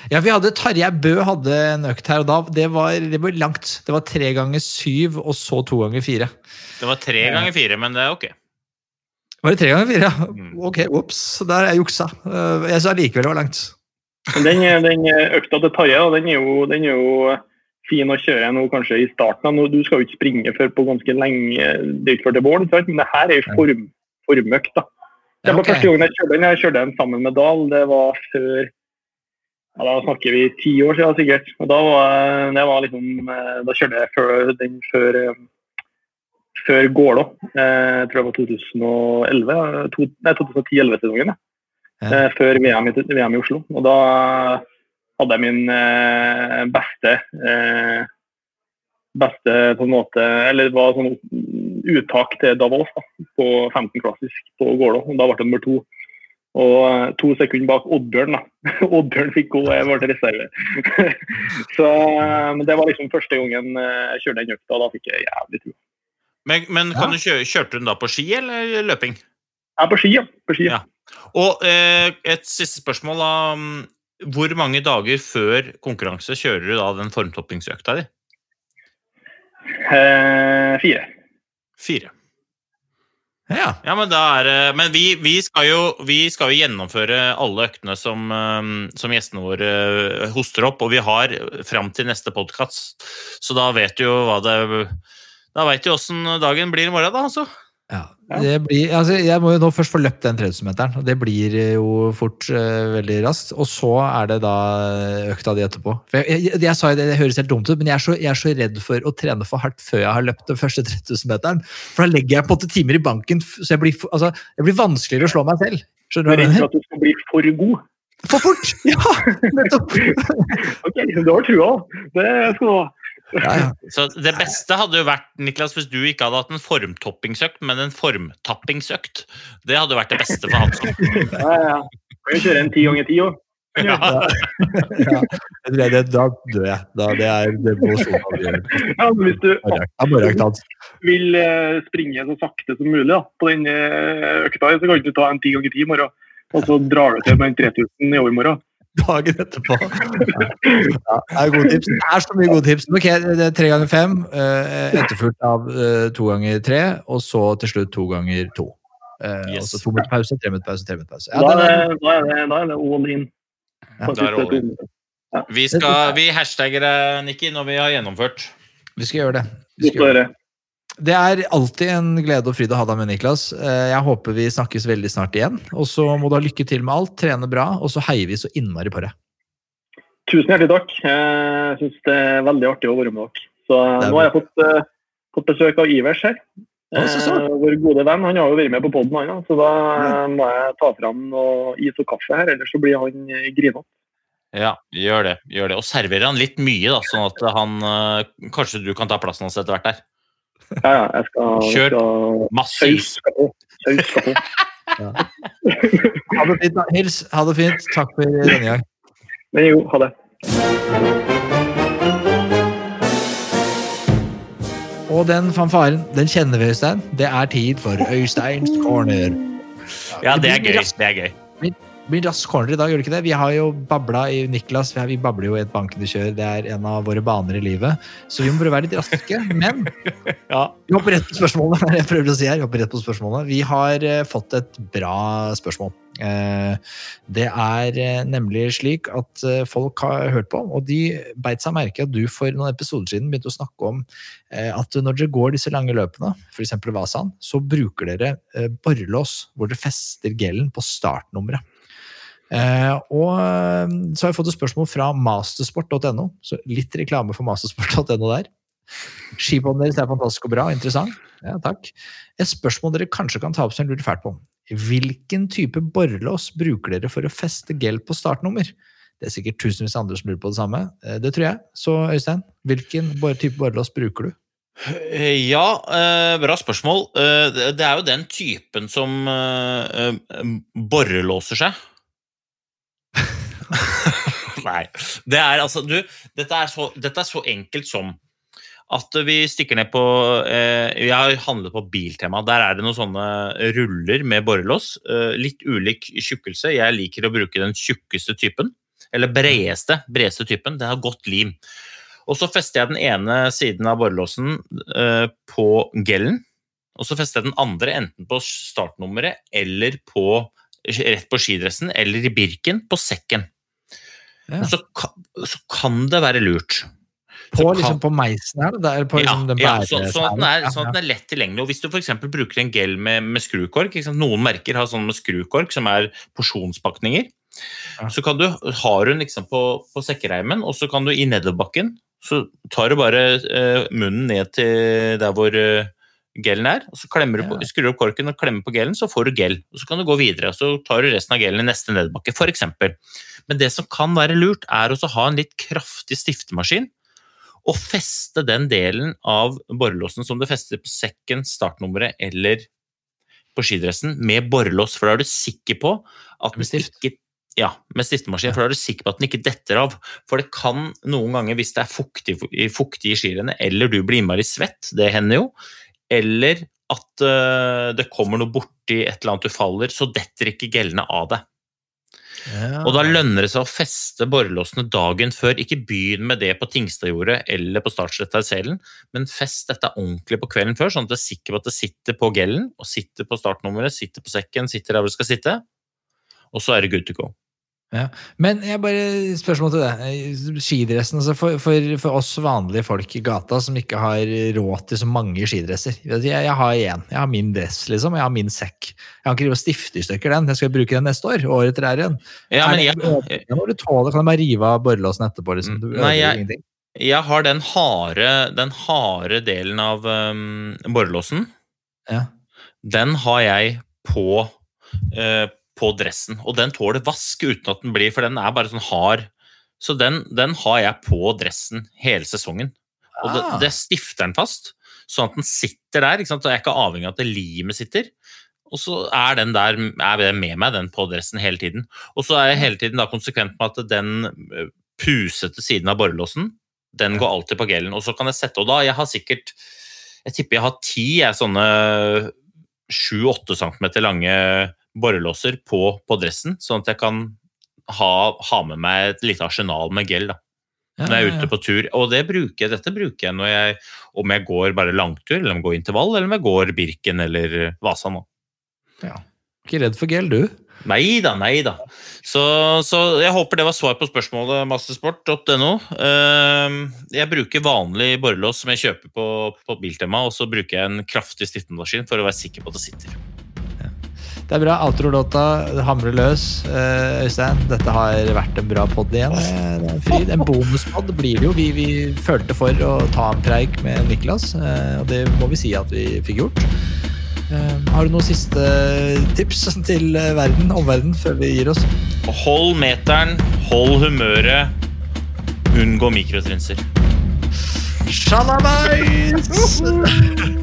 ja, vi hadde Tarjei Bø hadde en økt her, og da, det var, det ble langt. Det var tre ganger syv, og så to ganger fire. Det var tre ganger fire, men det er ok. Var det tre ganger fire? ja? Mm. Ok, ops, der er jeg juksa. Eh, Jeg sa likevel det var langt. Den, den økta til Tarjei den, jo- den er jo fin å kjøre nå kanskje i starten. Du skal jo ikke springe før på ganske lenge, det er ikke før til våren, men det her er jo form, formøkt. da. Det Ja, var første gangen jeg kjørte den. Jeg kjørte den sammen med Dahl. Det var før ja, Da snakker vi ti år siden sikkert. Og da var, jeg var liksom, eh, da kjørte jeg før, den før, eh, før Gålå. Eh, Jeg tror det var 2011, eh, to, nei, 2010-11-sesongen. Ja. Før VM i, VM i Oslo. Og da hadde jeg min beste beste på en måte Eller det var sånn uttak til Davos da, på 15 klassisk på Gålå. Da ble det nummer to. Og eh, to sekunder bak Oddbjørn. da. [laughs] Oddbjørn fikk gå, jeg ble reserve. [laughs] Så, eh, det var liksom første gangen eh, jeg kjørte den økta, og da fikk jeg jævlig tro. Men, men kan du kjøre, kjørte du den da på ski eller løping? Er på ski, ja. På ski. Ja. Og eh, et siste spørsmål. da. Hvor mange dager før konkurranse kjører du da den formtoppingsøkta di? Eh, fire. Fire. Ja. Ja, Men er det Men vi, vi, skal jo, vi skal jo gjennomføre alle øktene som, eh, som gjestene våre eh, hoster opp, og vi har fram til neste podkast. Så da vet du jo hva det Da veit du åssen dagen blir i morgen, da, altså. Ja, det blir, altså jeg må jo nå først få løpt den 3000-meteren, det blir jo fort uh, veldig raskt. Og så er det da økta di etterpå. For jeg, jeg, jeg sa jo det, det høres helt dumt ut, men jeg er, så, jeg er så redd for å trene for hardt før jeg har løpt den første 3000-meteren. For da legger jeg på åtte timer i banken, så jeg blir, altså, jeg blir vanskeligere å slå meg selv. Skjønner er du redd for at du skal bli for god. For fort! [laughs] Ja, nettopp! [laughs] Ok, du har trua. Det skal du ha. Ja, ja. Så det beste hadde jo vært, Niklas, hvis du ikke hadde hatt en formtoppingsøkt, men en formtappingsøkt. Det hadde vært det beste for Hansson. Ja, ja. Kan jo kjøre en ti ganger ti òg. Ja. ja. ja. det, da dør jeg. Da, det er det må. Ja, hvis du hans. vil eh, springe så sakte som mulig da, på den eh, økta, så kan du ta en ti ganger ti i morgen. Og så drar du til med en 3000 i overmorgen. Dagen etterpå. Ja. [laughs] Ja, det er gode tips. Det er så mye gode tips. Ok, det er Tre ganger fem, eh, etterfulgt av eh, to ganger tre, og så til slutt to ganger to. Eh, Yes. Og så to minutter pause, tre minutter pause, tre minutter pause. Da Ja, er er, det, da er det, da er det all in. Ja, da er all in. Vi, skal, vi hashtagger det, Nikki, når vi har gjennomført. vi skal gjøre det. Vi skal gjøre det. Det er alltid en glede og fryd å ha deg med, Niklas. Eh, Jeg håper vi snakkes veldig snart igjen. Og så må du ha lykke til med alt, trene bra, og så heier vi så innmari på deg. Tusen hjertelig takk. Jeg syns det er veldig artig å være med dere. Så eh, er nå har jeg fått, eh, fått besøk av Ivers her. Eh, Vår gode venn. Han har jo vært med på poden, han. ja. Så da må jeg ta fram noe is og kaffe her, ellers så blir han grinete. Ja, gjør det. gjør det. Og serverer han litt mye, da, sånn at han Kanskje du kan ta plassen hans etter hvert der. Ja, ja, jeg skal, Kjør. skal Masse Saus skal på. Saus skal på. [laughs] Ha det fint, da. Hils. Ha det fint. Takk for denne gang. Men jo, ha det. Og den fanfaren, den kjenner vi, Øystein. Det er tid for Øysteins corner. Ja, det er gøy. Det er gøy. Blir rask corner i dag, gjør det ikke det? Vi har jo babla i Niklas, vi, har, vi babler jo i et bankende kjør. Det er en av våre baner i livet. Så vi må å være litt raske. Men [laughs] Ja. vi hopper rett på spørsmålet. Jeg prøver å si her. Vi hopper rett på spørsmålet. Vi har eh, fått et bra spørsmål. Eh, det er eh, nemlig slik at folk har hørt på, og de beit seg merke at du for noen episoder siden begynte å snakke om at når dere går disse lange løpene, f.eks. Vasaen, så bruker dere borrelås hvor dere fester gelen på startnummeret. Eh, og eh, så har jeg fått et spørsmål fra mastersport.no, så litt reklame for mastersport.no der. Skipodden deres er fantastisk og bra, interessant. Ja, takk. Et spørsmål dere kanskje kan ta opp som dere lurer fælt på. Hvilken type borrelås bruker dere for å feste gel på startnummer? Det er sikkert tusenvis av andre som lurer på det samme. Eh, Det tror jeg. Så Øystein, hvilken type borrelås bruker du? Ja, bra spørsmål. Det- er jo den typen som borrelåser seg. [laughs] Nei. Det er altså Du, dette er så, dette er så enkelt som at vi stikker ned på eh, Jeg har handlet på Biltema. Der er det noen sånne ruller med borrelås. Eh, litt ulik tjukkelse. Jeg liker å bruke den tjukkeste typen. Eller bredeste, bredeste typen. Den har godt lim. Og så fester jeg den ene siden av borrelåsen eh, på gellen. Og så fester jeg den andre enten på startnummeret eller på, rett på skidressen eller i birken på sekken. Ja. Så, ka- så kan det være lurt. På, kan- liksom, på meisen her? Der, er på liksom, ja, ja, så, sånn, at den er, sånn at den er lett tilgjengelig. Og Hvis du for bruker en gel med, med skrukork? Noen merker har sånn med skrukork, som er porsjonspakninger. Så kan du, har den liksom på, på sekkereimen, og så kan du i nedoverbakken så tar du bare eh, munnen ned til der hvor eh, gelen er, og så klemmer du på, skrur opp korken og klemmer på gelen, så får du gel. Og så kan du gå videre, og så tar du resten av gelen i neste nedbakke, f.eks. Men det som kan være lurt, er å ha en litt kraftig stiftemaskin og feste den delen av borrelåsen som du fester på sekken, startnummeret eller på skidressen, med borrelås, for da er du sikker på at den ikke ja, med stiftemaskin, for da er du sikker på at den ikke detter av. For det kan noen ganger, hvis det er fuktig, fuktig i skirennet, eller du blir innmari svett, det hender jo, eller at øh, det kommer noe borti et eller annet du faller, så detter ikke gellene av deg. Ja. Og da lønner det seg å feste borrelåsene dagen før. Ikke begynn med det på Tingstadjordet eller på startsletta i selen, men fest dette ordentlig på kvelden før, sånn at du er sikker på at det sitter på gellen, og sitter på startnummeret, sitter på sekken, sitter der hvor det skal sitte, og så er det good to go. Men jeg bare spørsmål til det. Skidressen, altså for, for, for oss vanlige folk i gata som ikke har råd til så mange skidresser. Jeg, jeg har én. Jeg har min dress, liksom. Jeg har min sekk. Jeg kan ikke drive og stifte i stykker den. Jeg skal bruke den neste år. Året etter der igjen. Ja, men jeg, jeg, jeg, du tåle, kan du bare rive av borrelåsen etterpå? Liksom. Du Nei, jeg- ingenting. jeg har den harde, den harde delen av um, borrelåsen. Ja. Den har jeg på, eh, på dressen. Og den tåler vask uten at den blir, for den er bare sånn hard. Så den, den har jeg på dressen hele sesongen. Og det, Ah. det stifter den fast, sånn at den sitter der. ikke sant? Og jeg er ikke avhengig av at limet sitter. Og så er den der er med meg, den på dressen, hele tiden. Og så er jeg hele tiden da konsekvent med at den eh, pusete siden av borrelåsen, den går alltid på gelen. Og så kan jeg sette, og da Jeg har sikkert Jeg tipper jeg har ti jeg, sånne 7-8 cm lange borrelåser på, på dressen, sånn at jeg kan ha, ha med meg et lite arsenal med gel. da Ja, når jeg er ute på tur. Og det bruker, jeg- dette bruker jeg når jeg, om jeg går bare langtur, eller om jeg går intervall, eller om jeg går Birken eller Vasa nå. ja. Ikke redd for gel, du? Nei da, nei da. Så, så jeg håper det var svar på spørsmålet, mastersport.no. Ehm, Jeg bruker vanlig borrelås som jeg kjøper på, på Biltema, og så bruker jeg en kraftig stiftemaskin for å være sikker på at det sitter. Det er bra. Outro-låta hamrer løs. Eh, Øystein, dette har vært en bra pod igjen. Eh, Det er fri. En bonuspod blir det jo. Vi, vi følte for å ta en preik med Niklas, eh, og det må vi si at vi fikk gjort. Har du noen siste tips til verden, omverdenen, før vi gir oss? Hold meteren, hold humøret, unngå mikrotrinser. Shalabais! [laughs]